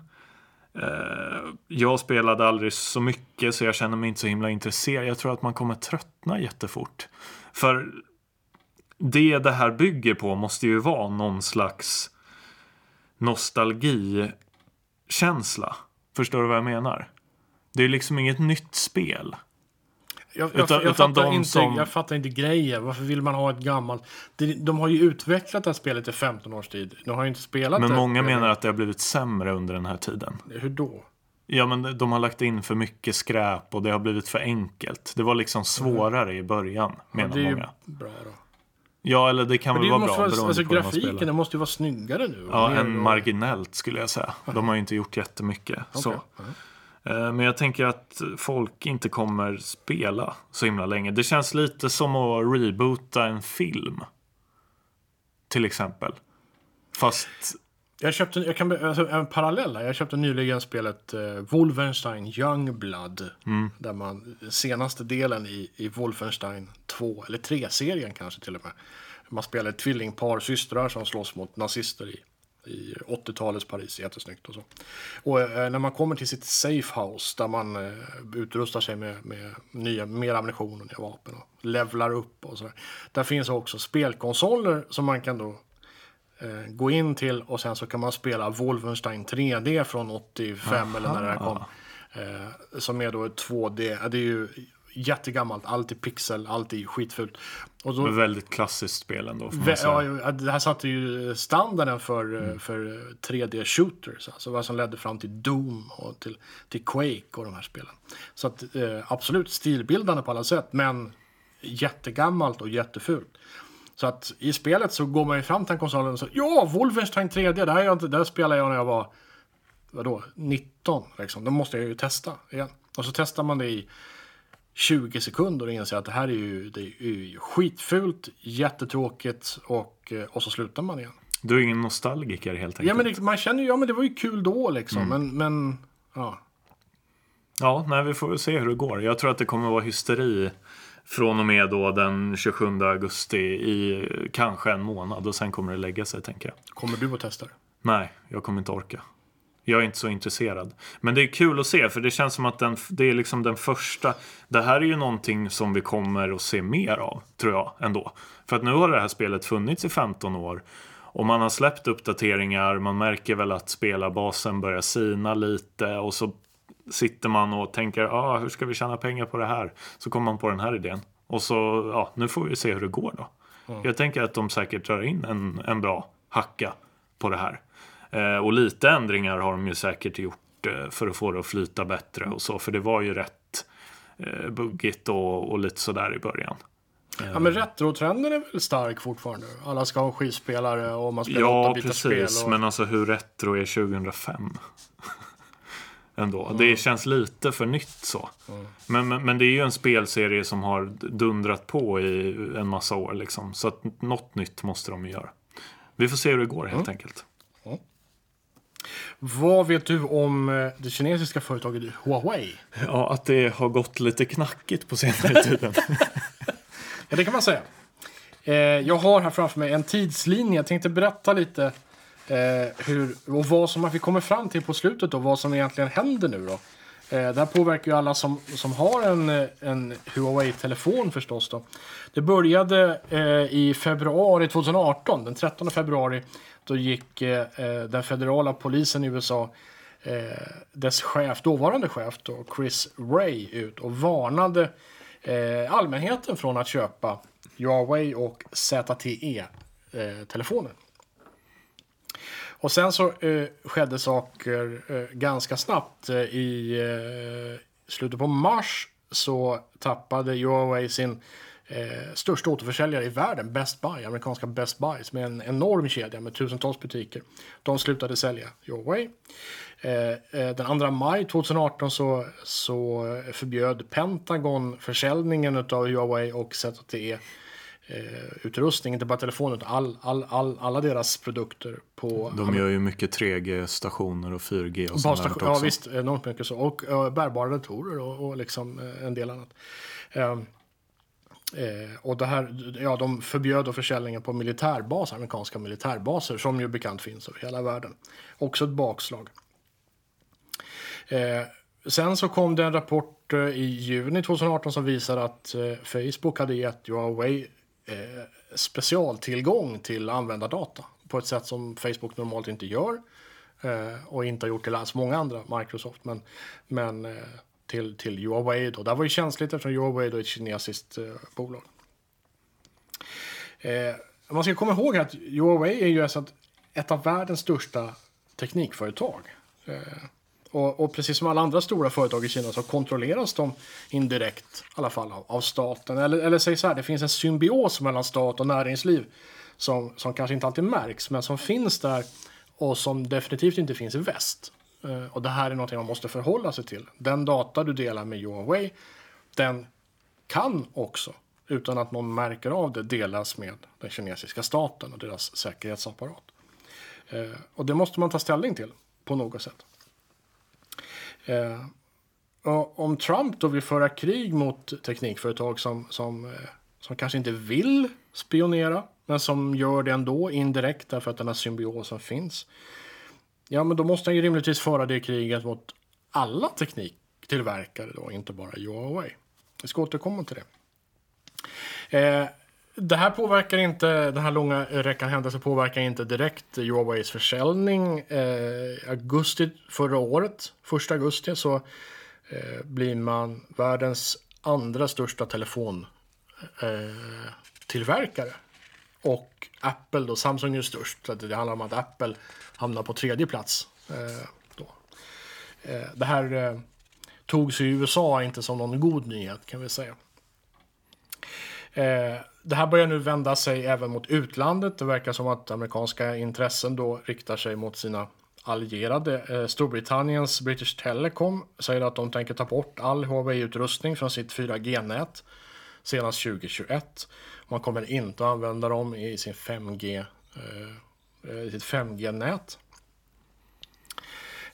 A: Eh, jag spelade aldrig så mycket så jag känner mig inte så himla intresserad. Jag tror att man kommer tröttna jättefort. För det det här bygger på måste ju vara någon slags nostalgikänsla. Förstår du vad jag menar? Det är liksom inget nytt spel.
B: Jag, jag,
A: Utan-
B: jag,
A: utan
B: fattar inte,
A: som-
B: jag fattar inte grejen. Varför vill man ha ett gammalt... De, har ju utvecklat det här spelet i 15 års tid. De har ju inte spelat
A: Men
B: det.
A: många menar att det har blivit sämre under den här tiden.
B: Hur då?
A: Ja, men de har lagt in för mycket skräp och det har blivit för enkelt. Det var liksom svårare i början, menar
B: det är ju
A: många.
B: bra då.
A: Ja, eller det kan
B: Men
A: väl
B: det
A: vara bra
B: vara, alltså, grafiken den måste ju vara snyggare nu.
A: Ja, än marginellt skulle jag säga. De har ju inte gjort jättemycket. Så.
B: Okej.
A: Eh, Men jag tänker att folk inte kommer spela så himla länge. Det känns lite som att reboota en film. Till exempel. Fast,
B: Jag köpte, jag kan, alltså, en parallell. Jag köpte nyligen spelet eh, Wolfenstein Youngblood. Där man, senaste delen i, i Wolfenstein 2, eller 3-serien kanske till och med. Man spelar ett tvillingpar systrar som slåss mot nazister i, i 80-talets Paris. Jättesnyggt och så. Och eh, när man kommer till sitt safe house där man eh, utrustar sig med, med nya, mer ammunition och nya vapen och levlar upp och sådär. Där finns också spelkonsoler som man kan då eh, gå in till och sen så kan man spela Wolfenstein 3D från 85 eller när det här kom. Eh, som är då ett 2D. Ja, Det är ju jättegammalt, allt i pixel, allt är skitfult. Och då,
A: väldigt klassiskt spel ändå.
B: Vä- ja, det här satte ju standarden för,
A: Mm.
B: eh, för 3D-shooters. Alltså vad som ledde fram till Doom och till, till Quake och de här spelen. Så att, eh, absolut stilbildande på alla sätt, men jättegammalt och jättefult. Så att i spelet så går man ju fram till konsolen och säger Ja, Wolfenstein 3D, det här, är jag inte, det här spelade jag när jag var vadå, 19. Liksom. Då måste jag ju testa igen. Och så testar man det i 20 sekunder och inser att det här är ju, det är ju skitfult, jättetråkigt och, eh, och så slutar man igen.
A: Du är ingen nostalgiker helt enkelt.
B: Ja men det, man känner ju, ja men det var ju kul då liksom. Men, men ja.
A: Ja, nej, vi får väl se hur det går. Jag tror att det kommer vara hysteri från och med då den 27 augusti i kanske en månad och sen kommer det lägga sig, tänker jag.
B: Kommer du att testa det?
A: Nej, jag kommer inte orka. Jag är inte så intresserad. Men det är kul att se, för det känns som att den, det är liksom den första... Det här är ju någonting som vi kommer att se mer av, tror jag, ändå. För att nu har det här spelet funnits i 15 år. Och man har släppt uppdateringar, man märker väl att spelarbasen börjar sina lite och så sitter man och tänker, ah, hur ska vi tjäna pengar på det här? Så kommer man på den här idén. Och så, ja, nu får vi se hur det går då. Jag tänker att de säkert drar in en, en bra hacka på det här. Eh, och lite ändringar har de ju säkert gjort eh, för att få det att flyta bättre och så. För det var ju rätt eh, buggigt och, och lite sådär i början.
B: Ja men retrotrenden är väl stark fortfarande? Alla ska ha skivspelare och man spelar
A: Ja,
B: 8-bitars spel.
A: precis.
B: Och...
A: Men alltså hur retro är 2005? Ändå. Det känns lite för nytt så. Men, men, men det är ju en spelserie som har dundrat på i en massa år liksom. Så att något nytt måste de ju göra. Vi får se hur det går helt enkelt.
B: Vad vet du om eh, det kinesiska företaget Huawei?
A: Ja, att det har gått lite knackigt på senare tiden.
B: Ja, det kan man säga. Eh, jag har här framför mig en tidslinje. Jag tänkte berätta lite eh, hur, och vad som vi kommer fram till på slutet och vad som egentligen händer nu då. Det här påverkar ju alla som, som har en, en Huawei-telefon förstås då. Det började eh, i februari 2018, den 13 februari. Då gick eh, eh, den federala polisen i USA eh, dess chef, dåvarande chef då, Chris Ray ut och varnade eh, allmänheten från att köpa Huawei och ZTE-telefoner. Eh, och sen så eh, skedde saker eh, ganska snabbt. Eh, I eh, slutet på mars så tappade Huawei sin eh, största återförsäljare i världen, Best Buy, amerikanska Best Buy, som är en enorm kedja med tusentals butiker. De slutade sälja Huawei. Eh, eh, den 2 maj 2018 så, så förbjöd Pentagon försäljningen av Huawei och ZTE eh, utrustning, inte bara telefoner, utan all, all, all, alla deras produkter på
A: De gör ju mycket 3G-stationer och 4G och sånt också.
B: ja visst, enormt mycket så. Och uh, bärbara datorer och, och liksom eh, en del annat. Ehm, eh, och det här, ja, de förbjöd då försäljningen på militärbaser, amerikanska militärbaser, som ju bekant finns över hela världen. Också ett bakslag. Eh, sen så kom det en rapport eh, i juni 2018 som visar att eh, Facebook hade gett Huawei eh, specialtillgång till användardata på ett sätt som Facebook normalt inte gör. Eh, och inte har gjort till alls många andra, Microsoft, men, men eh, till, till Huawei då. Det var ju känsligt eftersom Huawei då är ett kinesiskt eh, bolag. Eh, man ska komma ihåg att Huawei är ju alltså ett, ett av världens största teknikföretag. Eh, och, och precis som alla andra stora företag i Kina så kontrolleras de indirekt, i alla fall av, av staten. Eller, eller säg så här, det finns en symbios mellan stat och näringsliv som, som kanske inte alltid märks, men som finns där och som definitivt inte finns i väst. Eh, och det här är någonting man måste förhålla sig till. Den data du delar med Huawei, den kan också, utan att någon märker av det, delas med den kinesiska staten och deras säkerhetsapparat. Eh, och det måste man ta ställning till på något sätt. Eh, och om Trump då vill föra krig mot teknikföretag som, som, som kanske inte vill spionera, men som gör det ändå indirekt därför att den här symbiosen finns. Ja, men då måste han ju rimligtvis föra det kriget mot alla tekniktillverkare då, inte bara Huawei. Vi ska återkomma till det. Eh, det här påverkar inte, den här långa räckan händelser påverkar inte direkt Huaweis försäljning. Eh, augusti förra året, första augusti, så eh, blir man världens andra största telefontillverkare. Eh, och Apple då, Samsung är störst. Så det handlar om att Apple hamnar på tredje plats. Eh, då. Eh, det här eh, togs i USA inte som någon god nyhet kan vi säga. Eh, det här börjar nu vända sig även mot utlandet. Det verkar som att amerikanska intressen då riktar sig mot sina allierade. Eh, Storbritanniens British Telecom säger att de tänker ta bort all Huawei-utrustning från sitt 4G-nät senast 2021. Man kommer inte att använda dem i sin 5G, eh, eh sitt 5G-nät.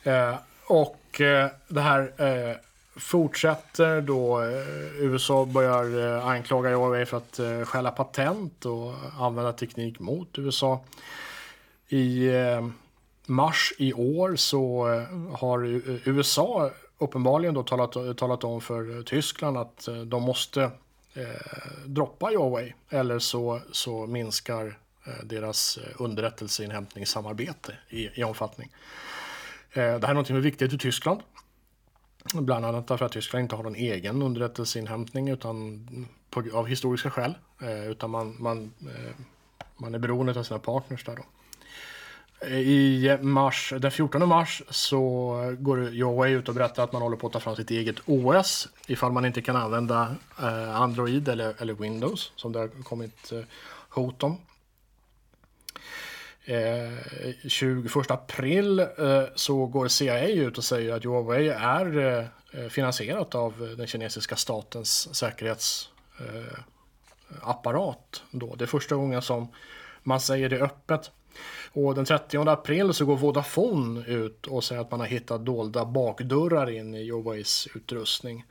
B: Eh, och eh, det här eh, fortsätter då eh, USA börjar eh, anklaga Huawei för att eh, stjäla patent och använda teknik mot USA. I eh, mars i år så eh, har USA uppenbarligen då talat, talat om för Tyskland att de måste eh, droppa Huawei eller så, så minskar eh, deras eh, underrättelseinhämtningssamarbete i, i omfattning. Eh, det här är något som är viktigt i Tyskland Bland annat därför att Tyskland inte har någon egen underrättelseinhämtning utan på, av historiska skäl. Eh, utan man, man, eh, man är beroende av sina partners där då. I mars, den 14 mars så går Huawei ut och berättar att man håller på att ta fram sitt eget OS ifall man inte kan använda eh, Android eller, eller Windows som det har kommit eh, hot om. Eh, 21 april så går CIA ut och säger att Huawei är finansierat av den kinesiska statens säkerhetsapparat. Då. Det är första gången som man säger det öppet. Och den 30 april så går Vodafone ut och säger att man har hittat dolda bakdörrar in i Huaweis utrustning.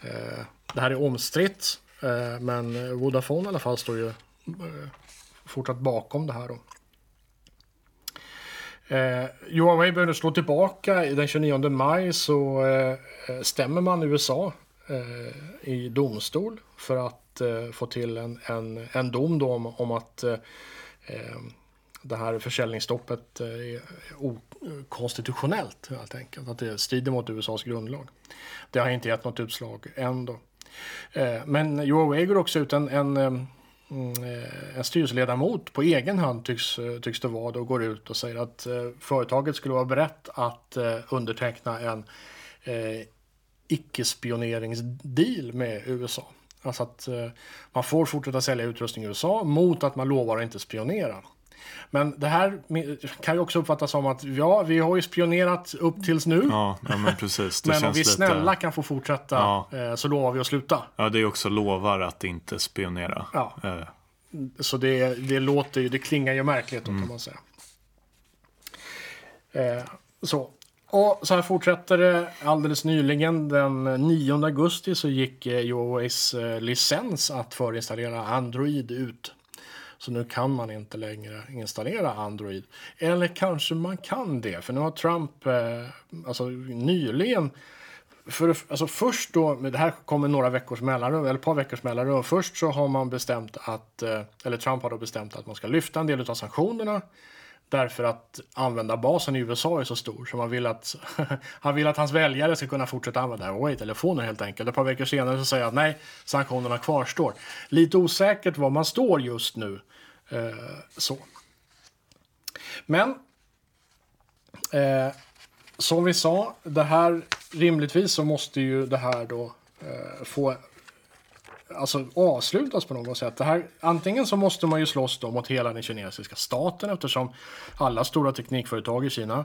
B: Eh, det här är omstritt, eh, men Vodafone i alla fall står ju eh, fortsatt bakom det här. Då. Eh, Huawei började slå tillbaka. Den 29 maj så eh, stämmer man USA eh, i domstol för att eh, få till en, en, en dom då om, om att eh, det här försäljningsstoppet eh, är okonstitutionellt helt enkelt. Att det strider mot USAs grundlag. Det har inte gett något utslag än då. Eh, men Huawei går också ut en, en eh, mm, en styrelseledamot på egen hand tycks, tycks det vara och går ut och säger att företaget skulle vara berett att underteckna en icke-spioneringsdeal med USA. Alltså att man får fortsätta sälja utrustning i USA mot att man lovar att inte spionera. Men det här kan ju också uppfattas som att ja, vi har ju spionerat upp tills nu.
A: Ja, ja men precis.
B: men om vi snälla lite... kan få fortsätta ja. Eh, så lovar vi att sluta.
A: Ja, det är också lovar att inte spionera.
B: Ja. Eh. Så det, det låter ju, det klingar ju märkligt mm. kan man säga. Eh, så. Och så här fortsätter det. Alldeles nyligen, den 9 augusti, så gick Huaweis licens att förinstallera Android ut. Så nu kan man inte längre installera Android. Eller kanske man kan det, för nu har Trump eh, alltså, nyligen för, alltså först då, det här kommer några veckors mellanrum, eller ett par veckors mellanrum. Först så har man bestämt att, eh, eller Trump har då bestämt att man ska lyfta en del av sanktionerna. Därför att användarbasen i USA är så stor. Så man vill att, han vill att hans väljare ska kunna fortsätta använda Huawei-telefoner helt enkelt. Ett par veckor senare så säger han att nej, sanktionerna kvarstår. Lite osäkert var man står just nu. Eh, så. Men eh, som vi sa, det här rimligtvis så måste ju det här då eh, få alltså, avslutas på något sätt. Det här, antingen så måste man ju slåss då mot hela den kinesiska staten eftersom alla stora teknikföretag i Kina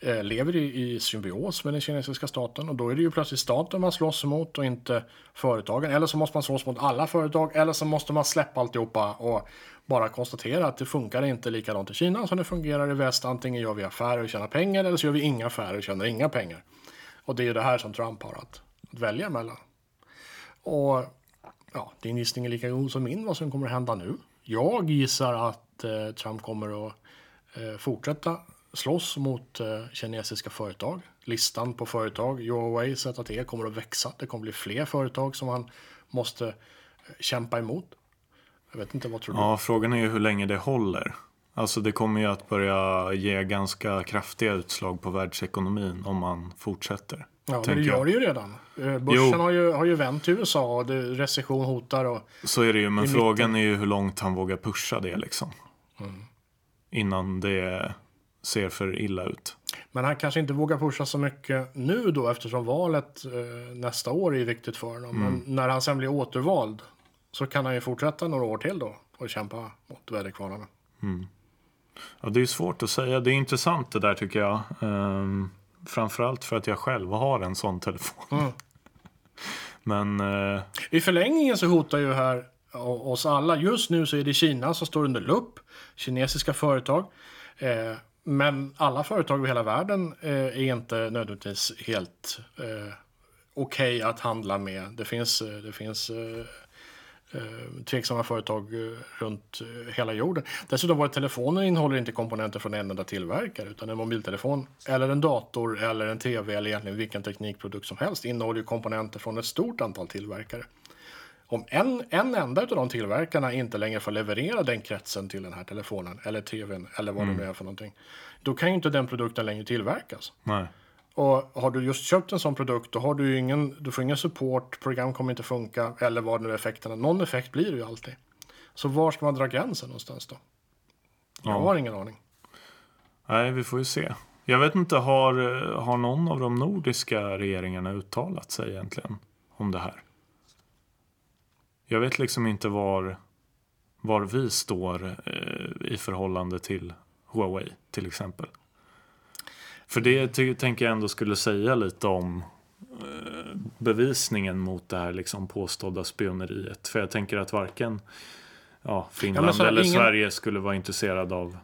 B: eh, lever i, i symbios med den kinesiska staten och då är det ju plötsligt staten man slåss mot och inte företagen. Eller så måste man slåss mot alla företag eller så måste man släppa alltihopa och bara konstatera att det funkar inte likadant i Kina som det fungerar i väst. Antingen gör vi affärer och tjänar pengar eller så gör vi inga affärer och tjänar inga pengar. Och det är ju det här som Trump har att, att välja mellan. Och ja, din gissning är lika god som min vad som kommer att hända nu. Jag gissar att eh, Trump kommer att eh, fortsätta slåss mot eh, kinesiska företag. Listan på företag, Huawei, ZTE, kommer att växa. Det kommer bli fler företag som han måste eh, kämpa emot. Jag vet inte, vad tror du?
A: Ja, frågan är ju hur länge det håller. Alltså det kommer ju att börja ge ganska kraftiga utslag på världsekonomin om man fortsätter.
B: Ja, men det gör det ju redan. Eh, Börsen
A: Jo.
B: har ju, har ju vänt till USA och det, recession hotar. Och,
A: Så är det ju, men
B: I
A: frågan är ju hur långt han vågar pusha det liksom.
B: Mm.
A: Innan det ser för illa ut.
B: men han kanske inte vågar pusha så mycket nu då eftersom valet eh, nästa år är viktigt för honom.
A: Mm.
B: Men när han sen blir återvald så kan han ju fortsätta några år till då och kämpa mot väderkvarnarna.
A: Ja, det är svårt att säga. Det är intressant det där tycker jag. Um, framförallt för att jag själv har en sån telefon.
B: Mm.
A: Men eh,
B: I förlängningen så hotar ju här oss alla. Just nu så är det Kina som står under lupp. Kinesiska företag. Eh, men alla företag över hela världen eh, är inte nödvändigtvis helt eh, okej att handla med. Det finns, eh, det finns eh, tveksamma företag eh, runt eh, hela jorden. Dessutom våra telefoner innehåller inte komponenter från en enda tillverkare utan en mobiltelefon eller en dator eller en tv eller egentligen vilken teknikprodukt som helst innehåller komponenter från ett stort antal tillverkare. Om en, en enda av de tillverkarna inte längre får leverera den kretsen till den här telefonen eller tvn eller vad det nu är för någonting. Då kan ju inte den produkten längre tillverkas.
A: nej.
B: Och har du just köpt en sån produkt då har du ju ingen, du får ingen support, program kommer inte funka eller vad nu är effekterna. Någon effekt blir det ju alltid. Så var ska man dra gränsen någonstans då? Jag
A: Ja.
B: har ingen aning.
A: Nej, vi får ju se. Jag vet inte, har, har någon av de nordiska regeringarna uttalat sig egentligen om det här? Jag vet liksom inte var, var vi står eh, i förhållande till Huawei till exempel. För det ty- tänker jag ändå skulle säga lite om eh, bevisningen mot det här liksom påstådda spioneriet. För jag tänker att varken ja, Finland
B: så här,
A: eller
B: ingen-
A: Sverige skulle vara intresserad av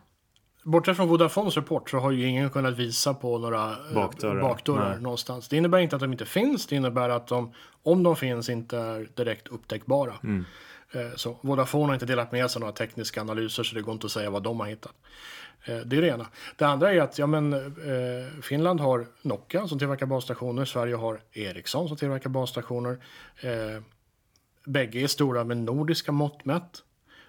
B: Bortsett från Vodafones rapport så har ju ingen kunnat visa på några eh,
A: Bakdörrar.
B: bakdörrar någonstans. Det innebär inte att de inte finns, det innebär att de, om de finns, inte är direkt upptäckbara.
A: Mm.
B: Eh, Så Vodafone har inte delat med sig några tekniska analyser så det går inte att säga vad de har hittat. Eh, Det är det ena. Det andra är att ja, men, eh, Finland har Nokia som tillverkar basstationer. Sverige har Ericsson som tillverkar basstationer. Eh, Bägge är stora med nordiska mått mätt.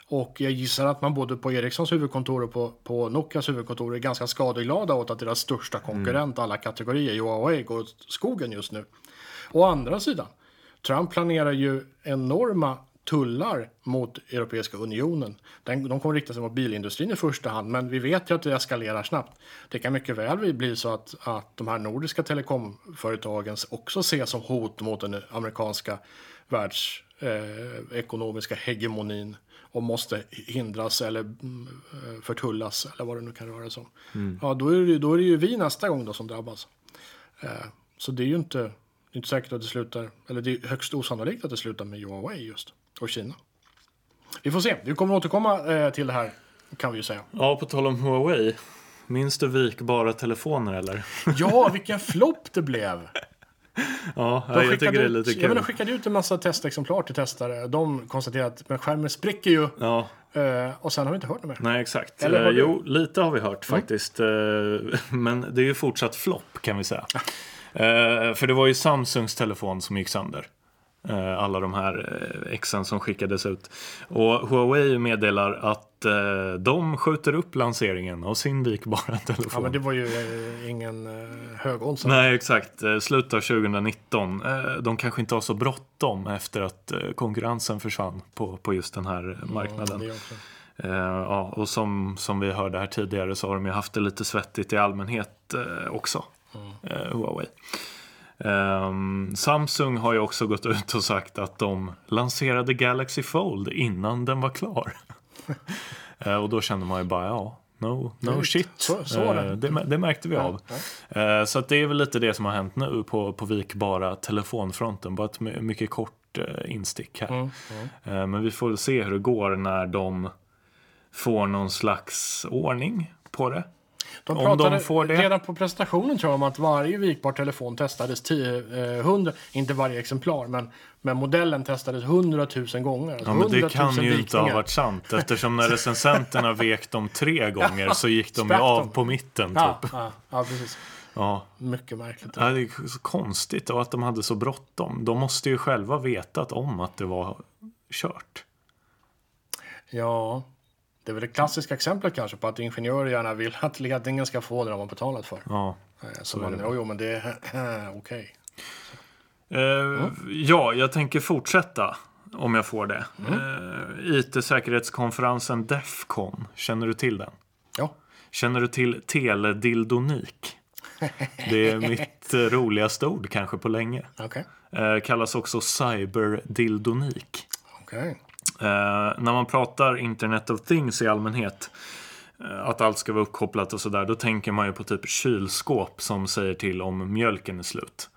B: Och jag gissar att man både på Ericssons huvudkontor och på, på Nokias huvudkontor är ganska skadeglada åt att deras största konkurrent alla kategorier, Huawei, går åt skogen just nu. Å andra sidan, Trump planerar ju enorma tullar mot Europeiska unionen. Den, de kommer rikta sig mot bilindustrin i första hand, men vi vet ju att det eskalerar snabbt. Det kan mycket väl bli så att, att de här nordiska telekomföretagen också ses som hot mot den amerikanska världsekonomiska eh, hegemonin och måste hindras eller mm, eh, förtullas eller vad det nu kan röra sig om. Ja, då är, det, då är det ju vi nästa gång då som drabbas. Eh, så det är ju inte, det är inte säkert att det slutar, eller det är högst osannolikt att det slutar med Huawei just, och Kina. Vi får se, vi kommer återkomma eh, till det här kan vi ju säga.
A: Ja, på tal om Huawei. Minns du vikbara telefoner eller?
B: Ja, vilken flopp det blev!
A: Ja,
B: De
A: jag tycker
B: skickade
A: det är
B: ut-
A: lite
B: Jag menar,
A: kul.
B: skickade ut en massa testexemplar till testare. De konstaterade att men skärmen spricker ju.
A: Ja,
B: Eh, och sen har vi inte hört något mer.
A: nej exakt.
B: Eller har
A: Eh, Jo, lite har vi hört faktiskt. Eh, Men det är ju fortsatt flopp kan vi säga. För det var ju Samsungs telefon som gick sönder. Eh, Alla de här eh, exen som skickades ut. Och Huawei meddelar att eh, de skjuter upp lanseringen av sin vikbara telefon.
B: Ja, men det var ju ingen eh, högodds.
A: Nej, exakt. Slutet av 2019. Eh, De kanske inte har så bråttom efter att konkurrensen försvann på, på just den här marknaden.
B: Det också.
A: Eh, ja, och som, som vi hörde här tidigare så har de ju haft det lite svettigt i allmänhet också. Eh, Huawei. Ehm, Samsung har ju också gått ut och sagt att de lanserade Galaxy Fold innan den var klar. Eh, och då kände man ju bara, ja, No, no shit.
B: så- så det.
A: Eh, det. Det märkte vi av. Eh, Så det är väl lite det som har hänt nu på, på vikbara telefonfronten. Bara ett my- mycket kort instick här.
B: Mm,
A: Eh, Men vi får se hur det går när de får någon slags ordning på det.
B: De
A: Om
B: pratade
A: de
B: redan på presentationen tror jag om att varje vikbar telefon testades 10, eh, 100, inte varje exemplar, men, men modellen testades 100 000 gånger.
A: Ja, men det
B: 100 000
A: kan ju inte ha
B: vikningar.
A: varit sant eftersom när recensenterna vek dem tre gånger så gick de ju av på mitten.
B: Ja,
A: Typ.
B: ja, ja, precis.
A: Ja.
B: Mycket märkligt.
A: Ja, det är så konstigt och att de hade så bråttom. De måste ju själva vetat om att det var kört.
B: Ja, det är väl det klassiska exemplet kanske på att ingenjörer gärna vill att ledningen ska få det de har betalat för.
A: Ja.
B: Eh, Så man, jo, jo, men det är okej.
A: Eh, ja, jag tänker fortsätta om jag får det. Eh, IT-säkerhetskonferensen Defcon, känner du till den?
B: Ja.
A: Känner du till teledildonik? Det är mitt roligaste ord kanske på länge.
B: Okej.
A: Eh, kallas också cyberdildonik.
B: Okej.
A: Eh, när man pratar Internet of Things i allmänhet, eh, att allt ska vara uppkopplat och sådär, då tänker man ju på typ kylskåp som säger till om mjölken är slut.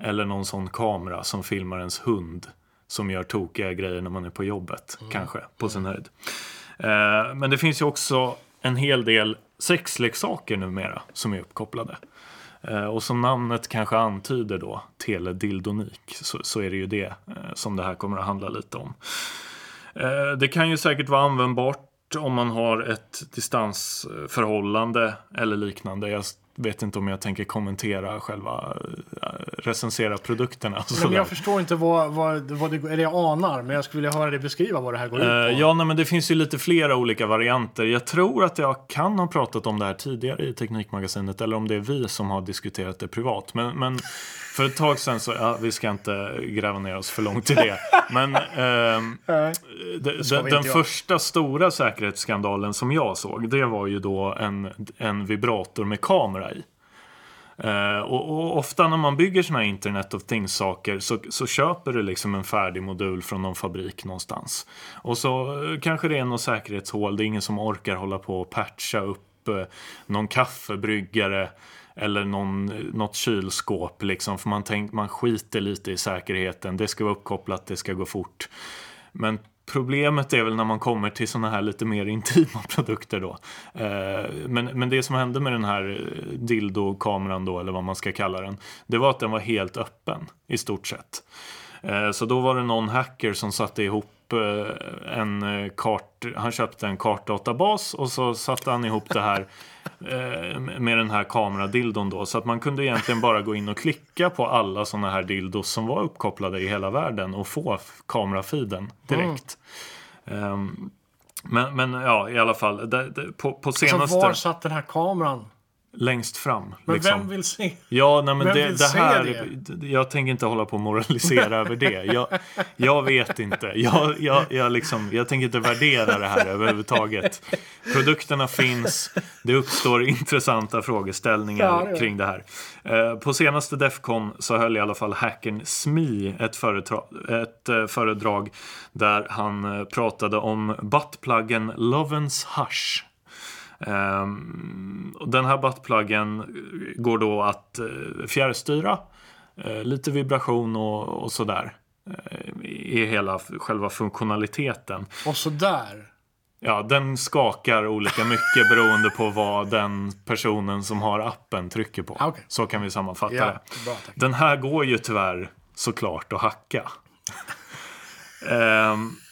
A: Eller någon sån kamera som filmar ens hund som gör tokiga grejer när man är på jobbet, kanske, på sin höjd. Eh, men det finns ju också en hel del sexleksaker numera som är uppkopplade. Eh, och som namnet kanske antyder då, teledildonik, så, så är det ju det eh, som det här kommer att handla lite om. Eh, Det kan ju säkert vara användbart om man har ett distansförhållande eller liknande. Jag vet inte om jag tänker kommentera själva, eh, recensera produkterna.
B: Nej, jag förstår inte vad, vad, vad det, eller jag anar, men jag skulle vilja höra dig beskriva vad det här går ut på.
A: Eh, ja, nej, men det finns ju lite flera olika varianter. Jag tror att jag kan ha pratat om det här tidigare i Teknikmagasinet eller om det är vi som har diskuterat det privat. Men, men för ett tag sedan så, ja, vi ska inte gräva ner oss för långt i det. Men ehm,
B: Nej.
A: de,
B: ska
A: de,
B: vi
A: den första stora säkerhetsskandalen som jag såg, det var ju då en, en vibrator med kamera i. Eh, och, och ofta när man bygger såna här Internet of Things-saker så, så köper du liksom en färdig modul från någon fabrik någonstans. Och så eh, kanske det är något säkerhetshål, det är ingen som orkar hålla på och patcha upp eh, någon kaffebryggare eller någon, något kylskåp liksom. För man, tänk, man skiter lite i säkerheten, det ska vara uppkopplat, det ska gå fort. Men problemet är väl när man kommer till sådana här lite mer intima produkter då. Eh, men, men det som hände med den här dildo-kameran då, eller vad man ska kalla den, det var att den var helt öppen i stort sett. Eh, så då var det någon hacker som satte ihop eh, en eh, kart, han köpte en kartdatabas och så satte han ihop det här eh, med den här kameradildon då. Så att man kunde egentligen bara gå in och klicka på alla sådana här dildos som var uppkopplade i hela världen och få kamerafeeden direkt. Ehm, men, men ja, i alla fall. Det, det, på, på
B: Så
A: senaste...
B: var satt den här kameran?
A: Längst fram.
B: Men
A: liksom.
B: vem vill se?
A: Ja, nej, men
B: Vem
A: det, det här, det? jag tänker inte hålla på och moralisera över det. Jag, jag vet inte. Jag, jag, jag, liksom, jag tänker inte värdera det här överhuvudtaget. Produkterna finns, det uppstår intressanta frågeställningar
B: Ja, det
A: kring det här. Eh, På senaste Defcon så höll i alla fall hackern Smi ett, föredrag, ett eh, föredrag där han eh, pratade om buttpluggen Lovens Hush. Ehm, och den här buttpluggen går då att eh, fjärrstyra. Eh, lite vibration och, och sådär. Eh, I hela själva funktionaliteten.
B: Och så där.
A: Ja, den skakar olika mycket beroende på vad den personen som har appen trycker på.
B: Ah, okej.
A: Så kan vi sammanfatta
B: Ja,
A: det.
B: bra.
A: Den här går ju tyvärr såklart att hacka. Och,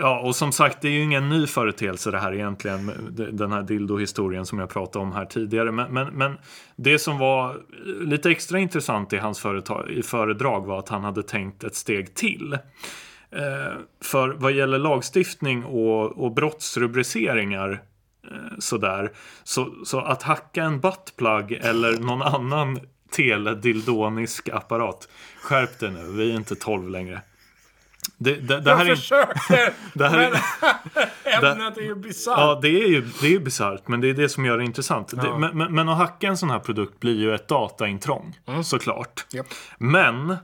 A: ja, och som sagt, det är ju ingen ny företeelse det här egentligen. Den här dildo-historien som jag pratade om här tidigare. Men, men, men det som var lite extra intressant i hans företag, i föredrag var att han hade tänkt ett steg till. Eh, för vad gäller lagstiftning och, och brottsrubriceringar eh, sådär, så, så att hacka en buttplug eller någon annan teledildonisk apparat. Skärp dig nu, vi är inte 12 längre. Det, det, det här
B: jag
A: är,
B: försöker!
A: det här är,
B: men ämnet är ju bisarrt.
A: Ja, det är ju det är ju bisarrt, men det är det som gör det intressant. Det, men, men, att hacka en sån här produkt blir ju ett dataintrång, såklart.
B: Japp.
A: Men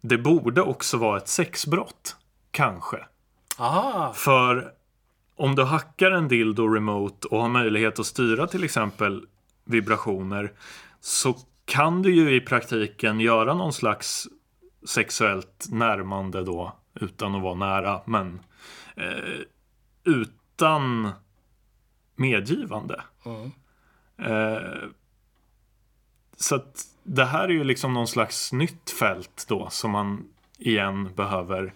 A: det borde också vara ett sexbrott, kanske.
B: Aha.
A: För om du hackar en dildo remote och har möjlighet att styra till exempel vibrationer så kan du ju i praktiken göra någon slags sexuellt närmande då utan att vara nära men eh, utan medgivande.
B: Mm.
A: Eh, så att det här är ju liksom någon slags nytt fält då som man igen behöver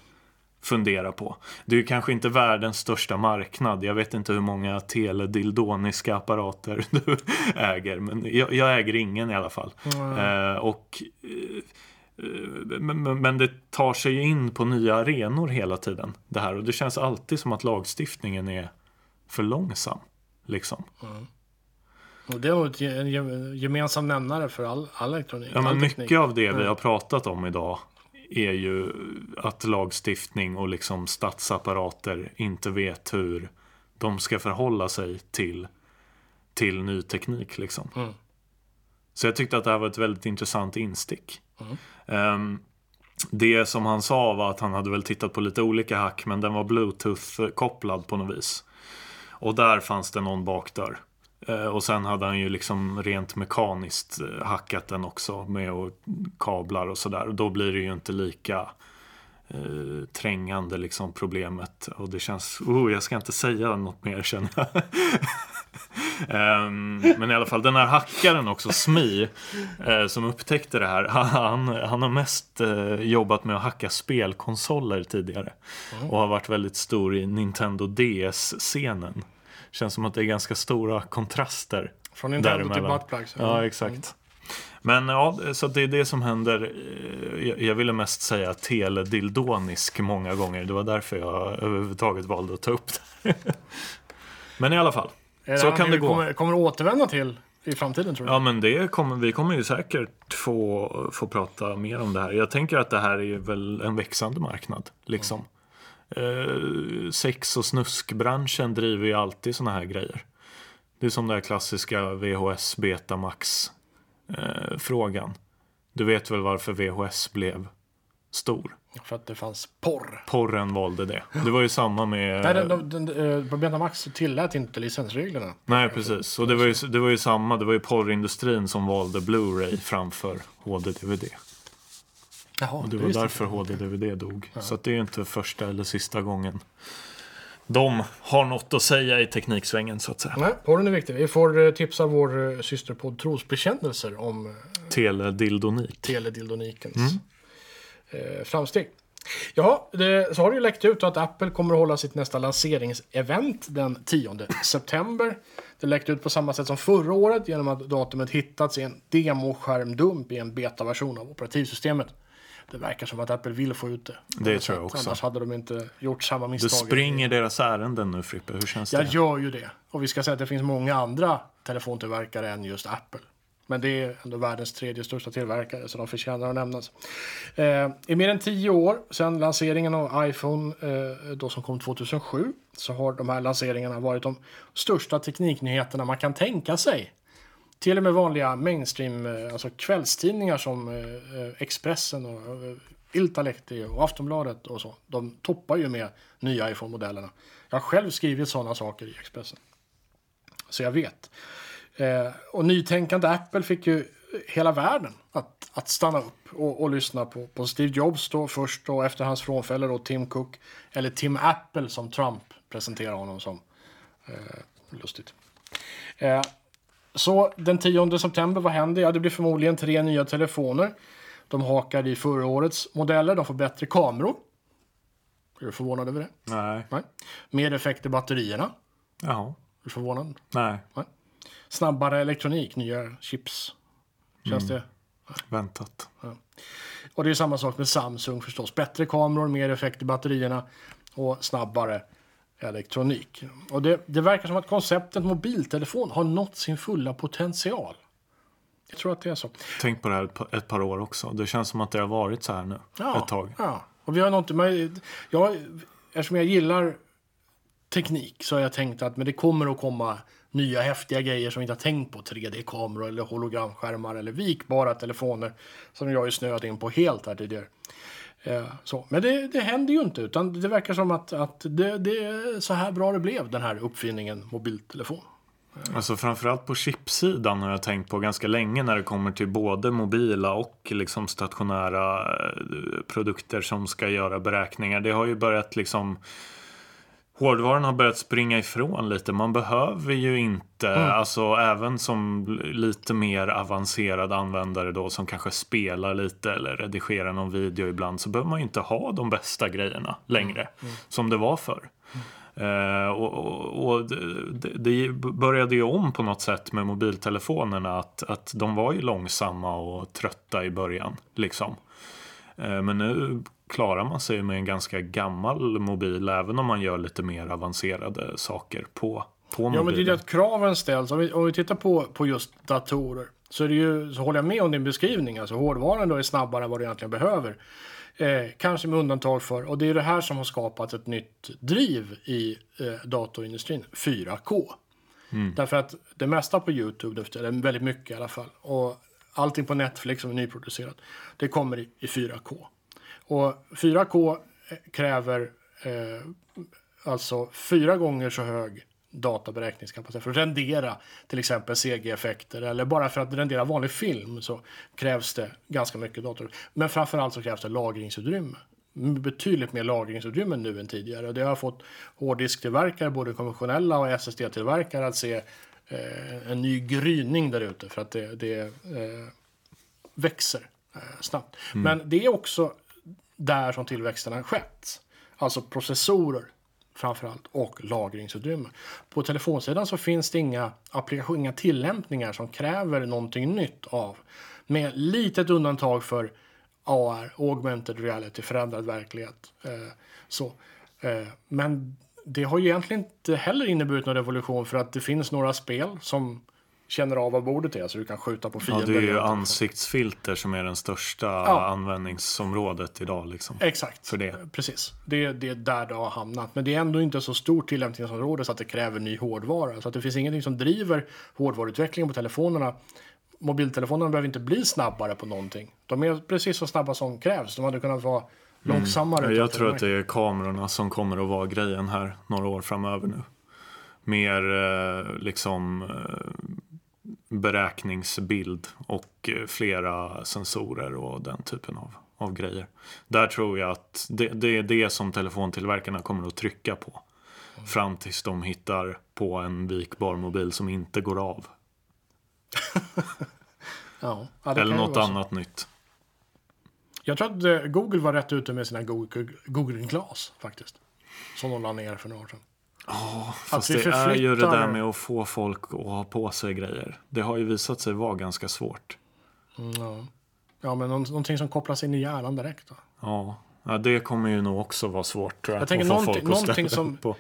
A: fundera på. Det är ju kanske inte världens största marknad. Jag vet inte hur många teledildoniska apparater du äger. Men jag, jag äger ingen i alla fall.
B: Mm.
A: Eh, och, eh, men, men det tar sig in på nya arenor hela tiden. Det här. Och det känns alltid som att lagstiftningen är för långsam. Liksom.
B: Och det är en ge- gemensam nämnare för all, all elektronik.
A: Ja, men
B: teknik.
A: mycket av det vi
B: Ja.
A: har pratat om idag är ju att lagstiftning och liksom statsapparater inte vet hur de ska förhålla sig till, till ny teknik. Liksom.
B: Mm.
A: Så jag tyckte att det här var ett väldigt intressant instick.
B: Mm.
A: Ehm, det som han sa var att han hade väl tittat på lite olika hack men den var bluetooth-kopplad på något vis. Och där fanns det någon bakdörr. Ehm, och sen hade han ju liksom rent mekaniskt eh, hackat den också med och kablar och sådär. Och då blir det ju inte lika eh, trängande liksom problemet. Och det känns, oh jag ska inte säga något mer känner jag. Ehm, men i alla fall den här hackaren också, Smi, eh, som upptäckte det här. Han, han har mest eh, jobbat med att hacka spelkonsoler tidigare. Och har varit väldigt stor i Nintendo DS-scenen. Känns som att det är ganska stora kontraster.
B: Från Nintendo till
A: däremellan.
B: buttplugs.
A: Ja, exakt. Men ja, så det är det som händer. Eh, Jag- Jag ville mest säga teledildonisk många gånger. Det var därför jag överhuvudtaget valde att ta upp det. Men i alla fall.
B: Är
A: Så kan det gå.
B: Kommer, kommer återvända till i framtiden tror du?
A: Ja, men det kommer, vi kommer ju säkert få, få prata mer om det här. Jag tänker att det här är väl en växande marknad. Liksom. Eh, sex och snuskbranschen driver ju alltid såna här grejer. Det är som den här klassiska VHS Betamax eh, frågan. Du vet väl varför VHS blev stor?
B: För att det fanns porr.
A: Porren valde det. Det var ju samma med...
B: Nej, den, de, den, eh, Betamax tillät inte licensreglerna.
A: Nej, precis. Och det var, ju, det var ju samma. Det var ju porrindustrin som valde Blu-ray framför HD-DVD.
B: Jaha,
A: Och det var därför HD-DVD dog. Så att det är inte första eller sista gången de har något att säga i tekniksvängen så att säga.
B: Nej, porren är viktig. Vi får eh, tipsa vår eh, systerpodd Trosbekännelser om
A: Teledildonik.
B: teledildonikens eh, framsteg. Ja, det, så har det ju läckt ut att Apple kommer att hålla sitt nästa lanseringsevent den 10 september. Det läckte ut på samma sätt som förra året genom att datumet hittats i en demoskärmdump i en betaversion av operativsystemet. Det verkar som att Apple vill få ut det.
A: Det tror jag också.
B: Annars hade de inte gjort samma
A: Du
B: misstag.
A: springer deras ärenden nu Frippe. Hur känns
B: Jag
A: det?
B: gör ju det. Och vi ska säga att det finns många andra telefontillverkare än just Apple. Men det är ändå världens tredje största tillverkare, så de förtjänar att nämnas. Eh, I mer än tio år sedan lanseringen av iPhone, eh, då som kom 2007, så har de här lanseringarna varit de största tekniknyheterna man kan tänka sig. Till och med vanliga mainstream, eh, alltså kvällstidningar som eh, eh Expressen och eh, Iltalehti och Aftonbladet och så. De toppar ju med nya iPhone-modellerna. Jag har själv skrivit sådana saker i Expressen. Så jag vet. Eh, och nytänkande Apple fick ju hela världen att, att stanna upp och, och lyssna på, på Steve Jobs då först och efter hans frånfälle då Tim Cook. Eller Tim Apple som Trump presenterar honom som. Eh, lustigt. Eh, så den 10 september, vad händer? Ja, det blir förmodligen tre nya telefoner. De hakar i förra årets modeller. De får bättre kameror. Är du förvånad över det?
A: Nej.
B: Nej. Mer effekt i batterierna.
A: Jaha.
B: Är du förvånad?
A: Nej.
B: Snabbare elektronik, nya chips. Känns det?
A: Väntat.
B: Och det är samma sak med Samsung förstås. Bättre kameror, mer effekt i batterierna och snabbare elektronik. Och det, det verkar som att konceptet mobiltelefon har nått sin fulla potential. Jag tror att det är så.
A: Tänk på det här ett par- år också. Det känns som att det har varit så här nu. Ett tag.
B: Ja. Och vi har något, men jag, eftersom jag gillar teknik så har jag tänkt att men det kommer att komma nya häftiga grejer som vi inte har tänkt på. 3D-kameror eller hologramskärmar eller vikbara telefoner som jag ju snöat in på helt här tidigare. Eh, så. Men det, det händer ju inte, utan det verkar som att, att det, det är så här bra det blev, den här uppfinningen mobiltelefon. Eh.
A: Alltså framförallt på chipsidan har jag tänkt på ganska länge när det kommer till både mobila och liksom stationära eh, produkter som ska göra beräkningar. Det har ju börjat liksom Hårdvaran har börjat springa ifrån lite. Man behöver ju inte, mm. alltså även som lite mer avancerad användare då som kanske spelar lite eller redigerar någon video ibland så behöver man ju inte ha de bästa grejerna längre mm. Mm. som det var förr. Uh, och, och, det, det, började ju om på något sätt med mobiltelefonerna att, att de var ju långsamma och trötta i början. Liksom. Uh, men nu klarar man sig med en ganska gammal mobil även om man gör lite mer avancerade saker på, på mobilen.
B: Ja, men det är det att kraven ställs. Om vi, om vi tittar på, på just datorer så, är det ju, så håller jag med om din beskrivning. Alltså hårdvaran då är snabbare än vad du egentligen behöver. Eh, kanske med undantag för, och det är det här som har skapat ett nytt driv i eh, datorindustrin, 4K. Mm. Därför att det mesta på YouTube, eller väldigt mycket i alla fall, och allting på Netflix som är nyproducerat, det kommer i, i 4K. Och 4K kräver eh, alltså fyra gånger så hög databeräkningskapacitet för att rendera till exempel CG-effekter eller bara för att rendera vanlig film så krävs det ganska mycket dator. Men framförallt så krävs det lagringsutrymme. Betydligt mer lagringsutrymme nu än tidigare. Det har fått hårddisktillverkare, både konventionella och SSD-tillverkare att se eh, en ny gryning där ute för att det, det eh, växer eh, snabbt. Mm. Men det är också där som tillväxten har skett. Alltså processorer framförallt och lagringsutrymme. På telefonsidan så finns det inga applikationer, inga tillämpningar som kräver någonting nytt av. Med litet undantag för AR, augmented reality, förändrad verklighet. Eh, så. Eh, men det har ju egentligen inte heller inneburit någon revolution för att det finns några spel som känner av vad bordet är så du kan skjuta på fiender.
A: Ja, det är ju ansiktsfilter som är den största ja. användningsområdet idag. Liksom,
B: Exakt, för det. precis. Det, det är där det har hamnat. Men det är ändå inte så stort tillämpningsområde så att det kräver ny hårdvara. Så att det finns ingenting som driver hårdvaruutvecklingen på telefonerna. Mobiltelefonerna behöver inte bli snabbare på någonting. De är precis så snabba som krävs. De hade kunnat vara mm. långsammare.
A: Jag tror att det är kamerorna som kommer att vara grejen här några år framöver nu. Mer eh, liksom eh, beräkningsbild och eh, flera sensorer och den typen av, av grejer. Där tror jag att det, det är det som telefontillverkarna kommer att trycka på. Mm. Fram tills de hittar på en vikbar mobil som inte går av.
B: ja,
A: Eller något annat nytt.
B: Jag tror att eh, Google var rätt ute med sina Google, Google Glass faktiskt. Som de la ner för några år sedan.
A: Ja, fast det förflyttar... är ju det där med att få folk att ha på sig grejer. Det har ju visat sig vara ganska svårt.
B: Mm, ja. ja, men någonting som kopplas in i hjärnan direkt då?
A: Ja, ja det kommer ju nog också vara svårt tror
B: jag. Jag tänker någonting, någonting, som, på.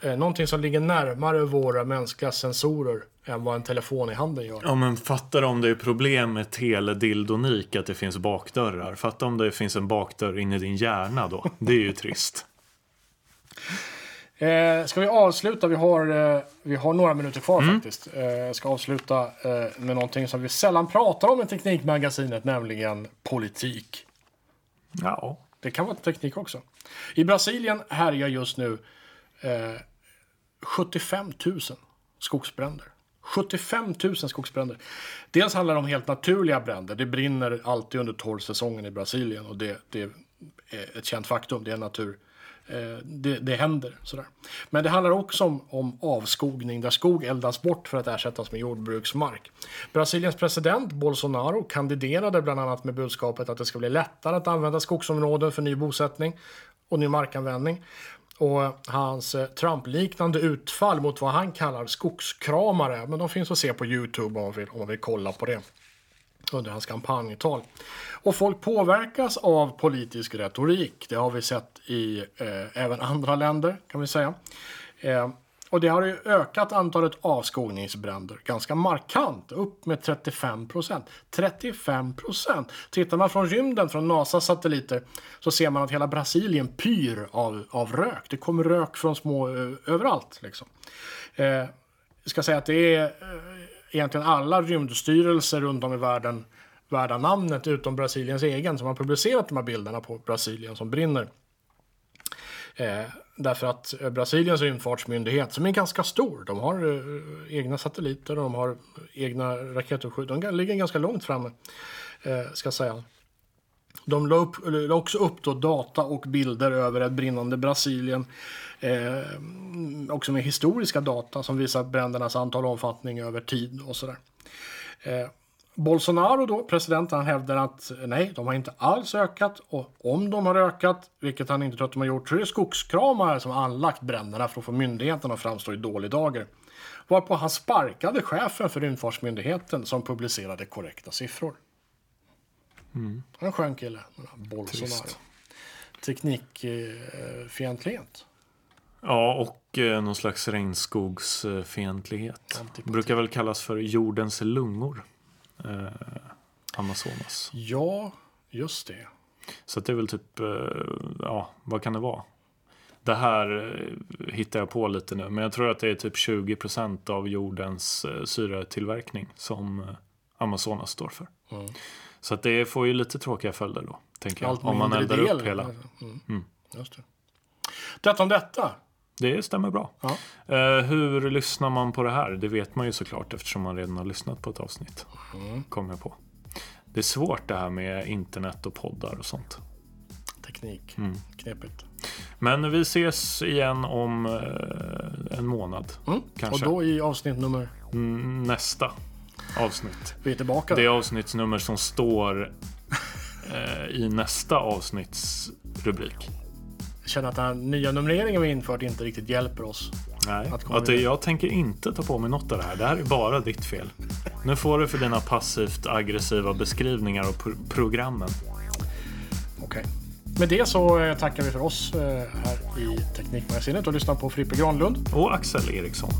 B: Eh, någonting som ligger närmare våra mänskliga sensorer än vad en telefon i handen gör.
A: Ja, men fatta om det är problem med teledildonik att det finns bakdörrar. Fatta om det finns en bakdörr in i din hjärna då. Det är ju trist.
B: Eh, ska vi avsluta? Vi har, eh, vi har några minuter kvar mm. faktiskt. Eh, ska avsluta eh, med någonting som vi sällan pratar om i Teknikmagasinet, nämligen politik.
A: Ja.
B: Det kan vara teknik också. I Brasilien härjar just nu eh, 75 000 skogsbränder. 75 000 skogsbränder. Dels handlar det om helt naturliga bränder. Det brinner alltid under torrsäsongen i Brasilien och det, det är ett känt faktum. Det är natur Eh, Eh, det, det händer. Sådär. Men det handlar också om, om avskogning där skog eldas bort för att ersättas med jordbruksmark. Brasiliens president Bolsonaro kandiderade bland annat med budskapet att det ska bli lättare att använda skogsområden för ny bosättning och ny markanvändning. Och hans eh, Trump-liknande utfall mot vad han kallar skogskramare, men de finns att se på Youtube om man vill, om man vill kolla på det under hans kampanjtal. Och folk påverkas av politisk retorik. Det har vi sett i eh, även andra länder kan vi säga. Eh, och det har ju ökat antalet avskogningsbränder ganska markant, upp med 35 procent. 35 procent! Tittar man från rymden, från NASAs satelliter, så ser man att hela Brasilien pyr av, av rök. Det kommer rök från små, eh, överallt liksom. Eh, jag ska säga att det är eh, egentligen alla rymdstyrelser runt om i världen värda namnet utom Brasiliens egen som har publicerat de här bilderna på Brasilien som brinner. Eh, därför att eh, Brasiliens rymdfartsmyndighet, som är ganska stor, de har eh, egna satelliter och de har egna raketuppskjut. De ligger ganska långt framme, eh, ska säga. De la, upp, la också upp då data och bilder över ett brinnande Brasilien. Eh, också med historiska data som visar brändernas antal och omfattning över tid och sådär. Eh, Bolsonaro då, presidenten, han hävdar att nej, de har inte alls ökat och om de har ökat, vilket han inte tror att de har gjort, så är det skogskramare som anlagt bränderna för att få myndigheten att framstå i dålig dager. Varpå han sparkade chefen för rymdfartsmyndigheten som publicerade korrekta siffror. Mm. En skön kille, Bolsonaro. Trist. Teknikfientlighet.
A: Ja, och eh, någon slags regnskogsfientlighet. Brukar väl kallas för jordens lungor eh, Amazonas.
B: Ja, just det.
A: Så det är väl typ, eh, ja, vad kan det vara? Det här eh, hittar jag på lite nu, men jag tror att det är typ 20 procent av jordens eh, syretillverkning som eh, Amazonas står för. Mm. Så att det får ju lite tråkiga följder då, tänker jag. Om man eldar del. upp hela. Mm.
B: Mm. Just det. Detta om detta.
A: Det stämmer bra. Ja. Uh, hur lyssnar man på det här? Det vet man ju såklart eftersom man redan har lyssnat på ett avsnitt. Mm. Kommer jag på. Det är svårt det här med internet och poddar och sånt.
B: Teknik. Mm. Knepigt.
A: Men vi ses igen om uh, en månad. Mm. Kanske.
B: Och då i avsnitt nummer?
A: Mm, nästa avsnitt.
B: Vi är tillbaka.
A: Det avsnittsnummer som står uh, i nästa avsnitts rubrik
B: känner att den här nya numreringen vi infört inte riktigt hjälper oss.
A: Nej, att, att jag tänker inte ta på mig något av det här. Det här är bara ditt fel. Nu får du för dina passivt aggressiva beskrivningar av pro programmen.
B: Okej. Okay. Med det så eh, tackar vi för oss eh, här i Teknikmagasinet och lyssnar på Frippe Granlund.
A: Och Axel Eriksson.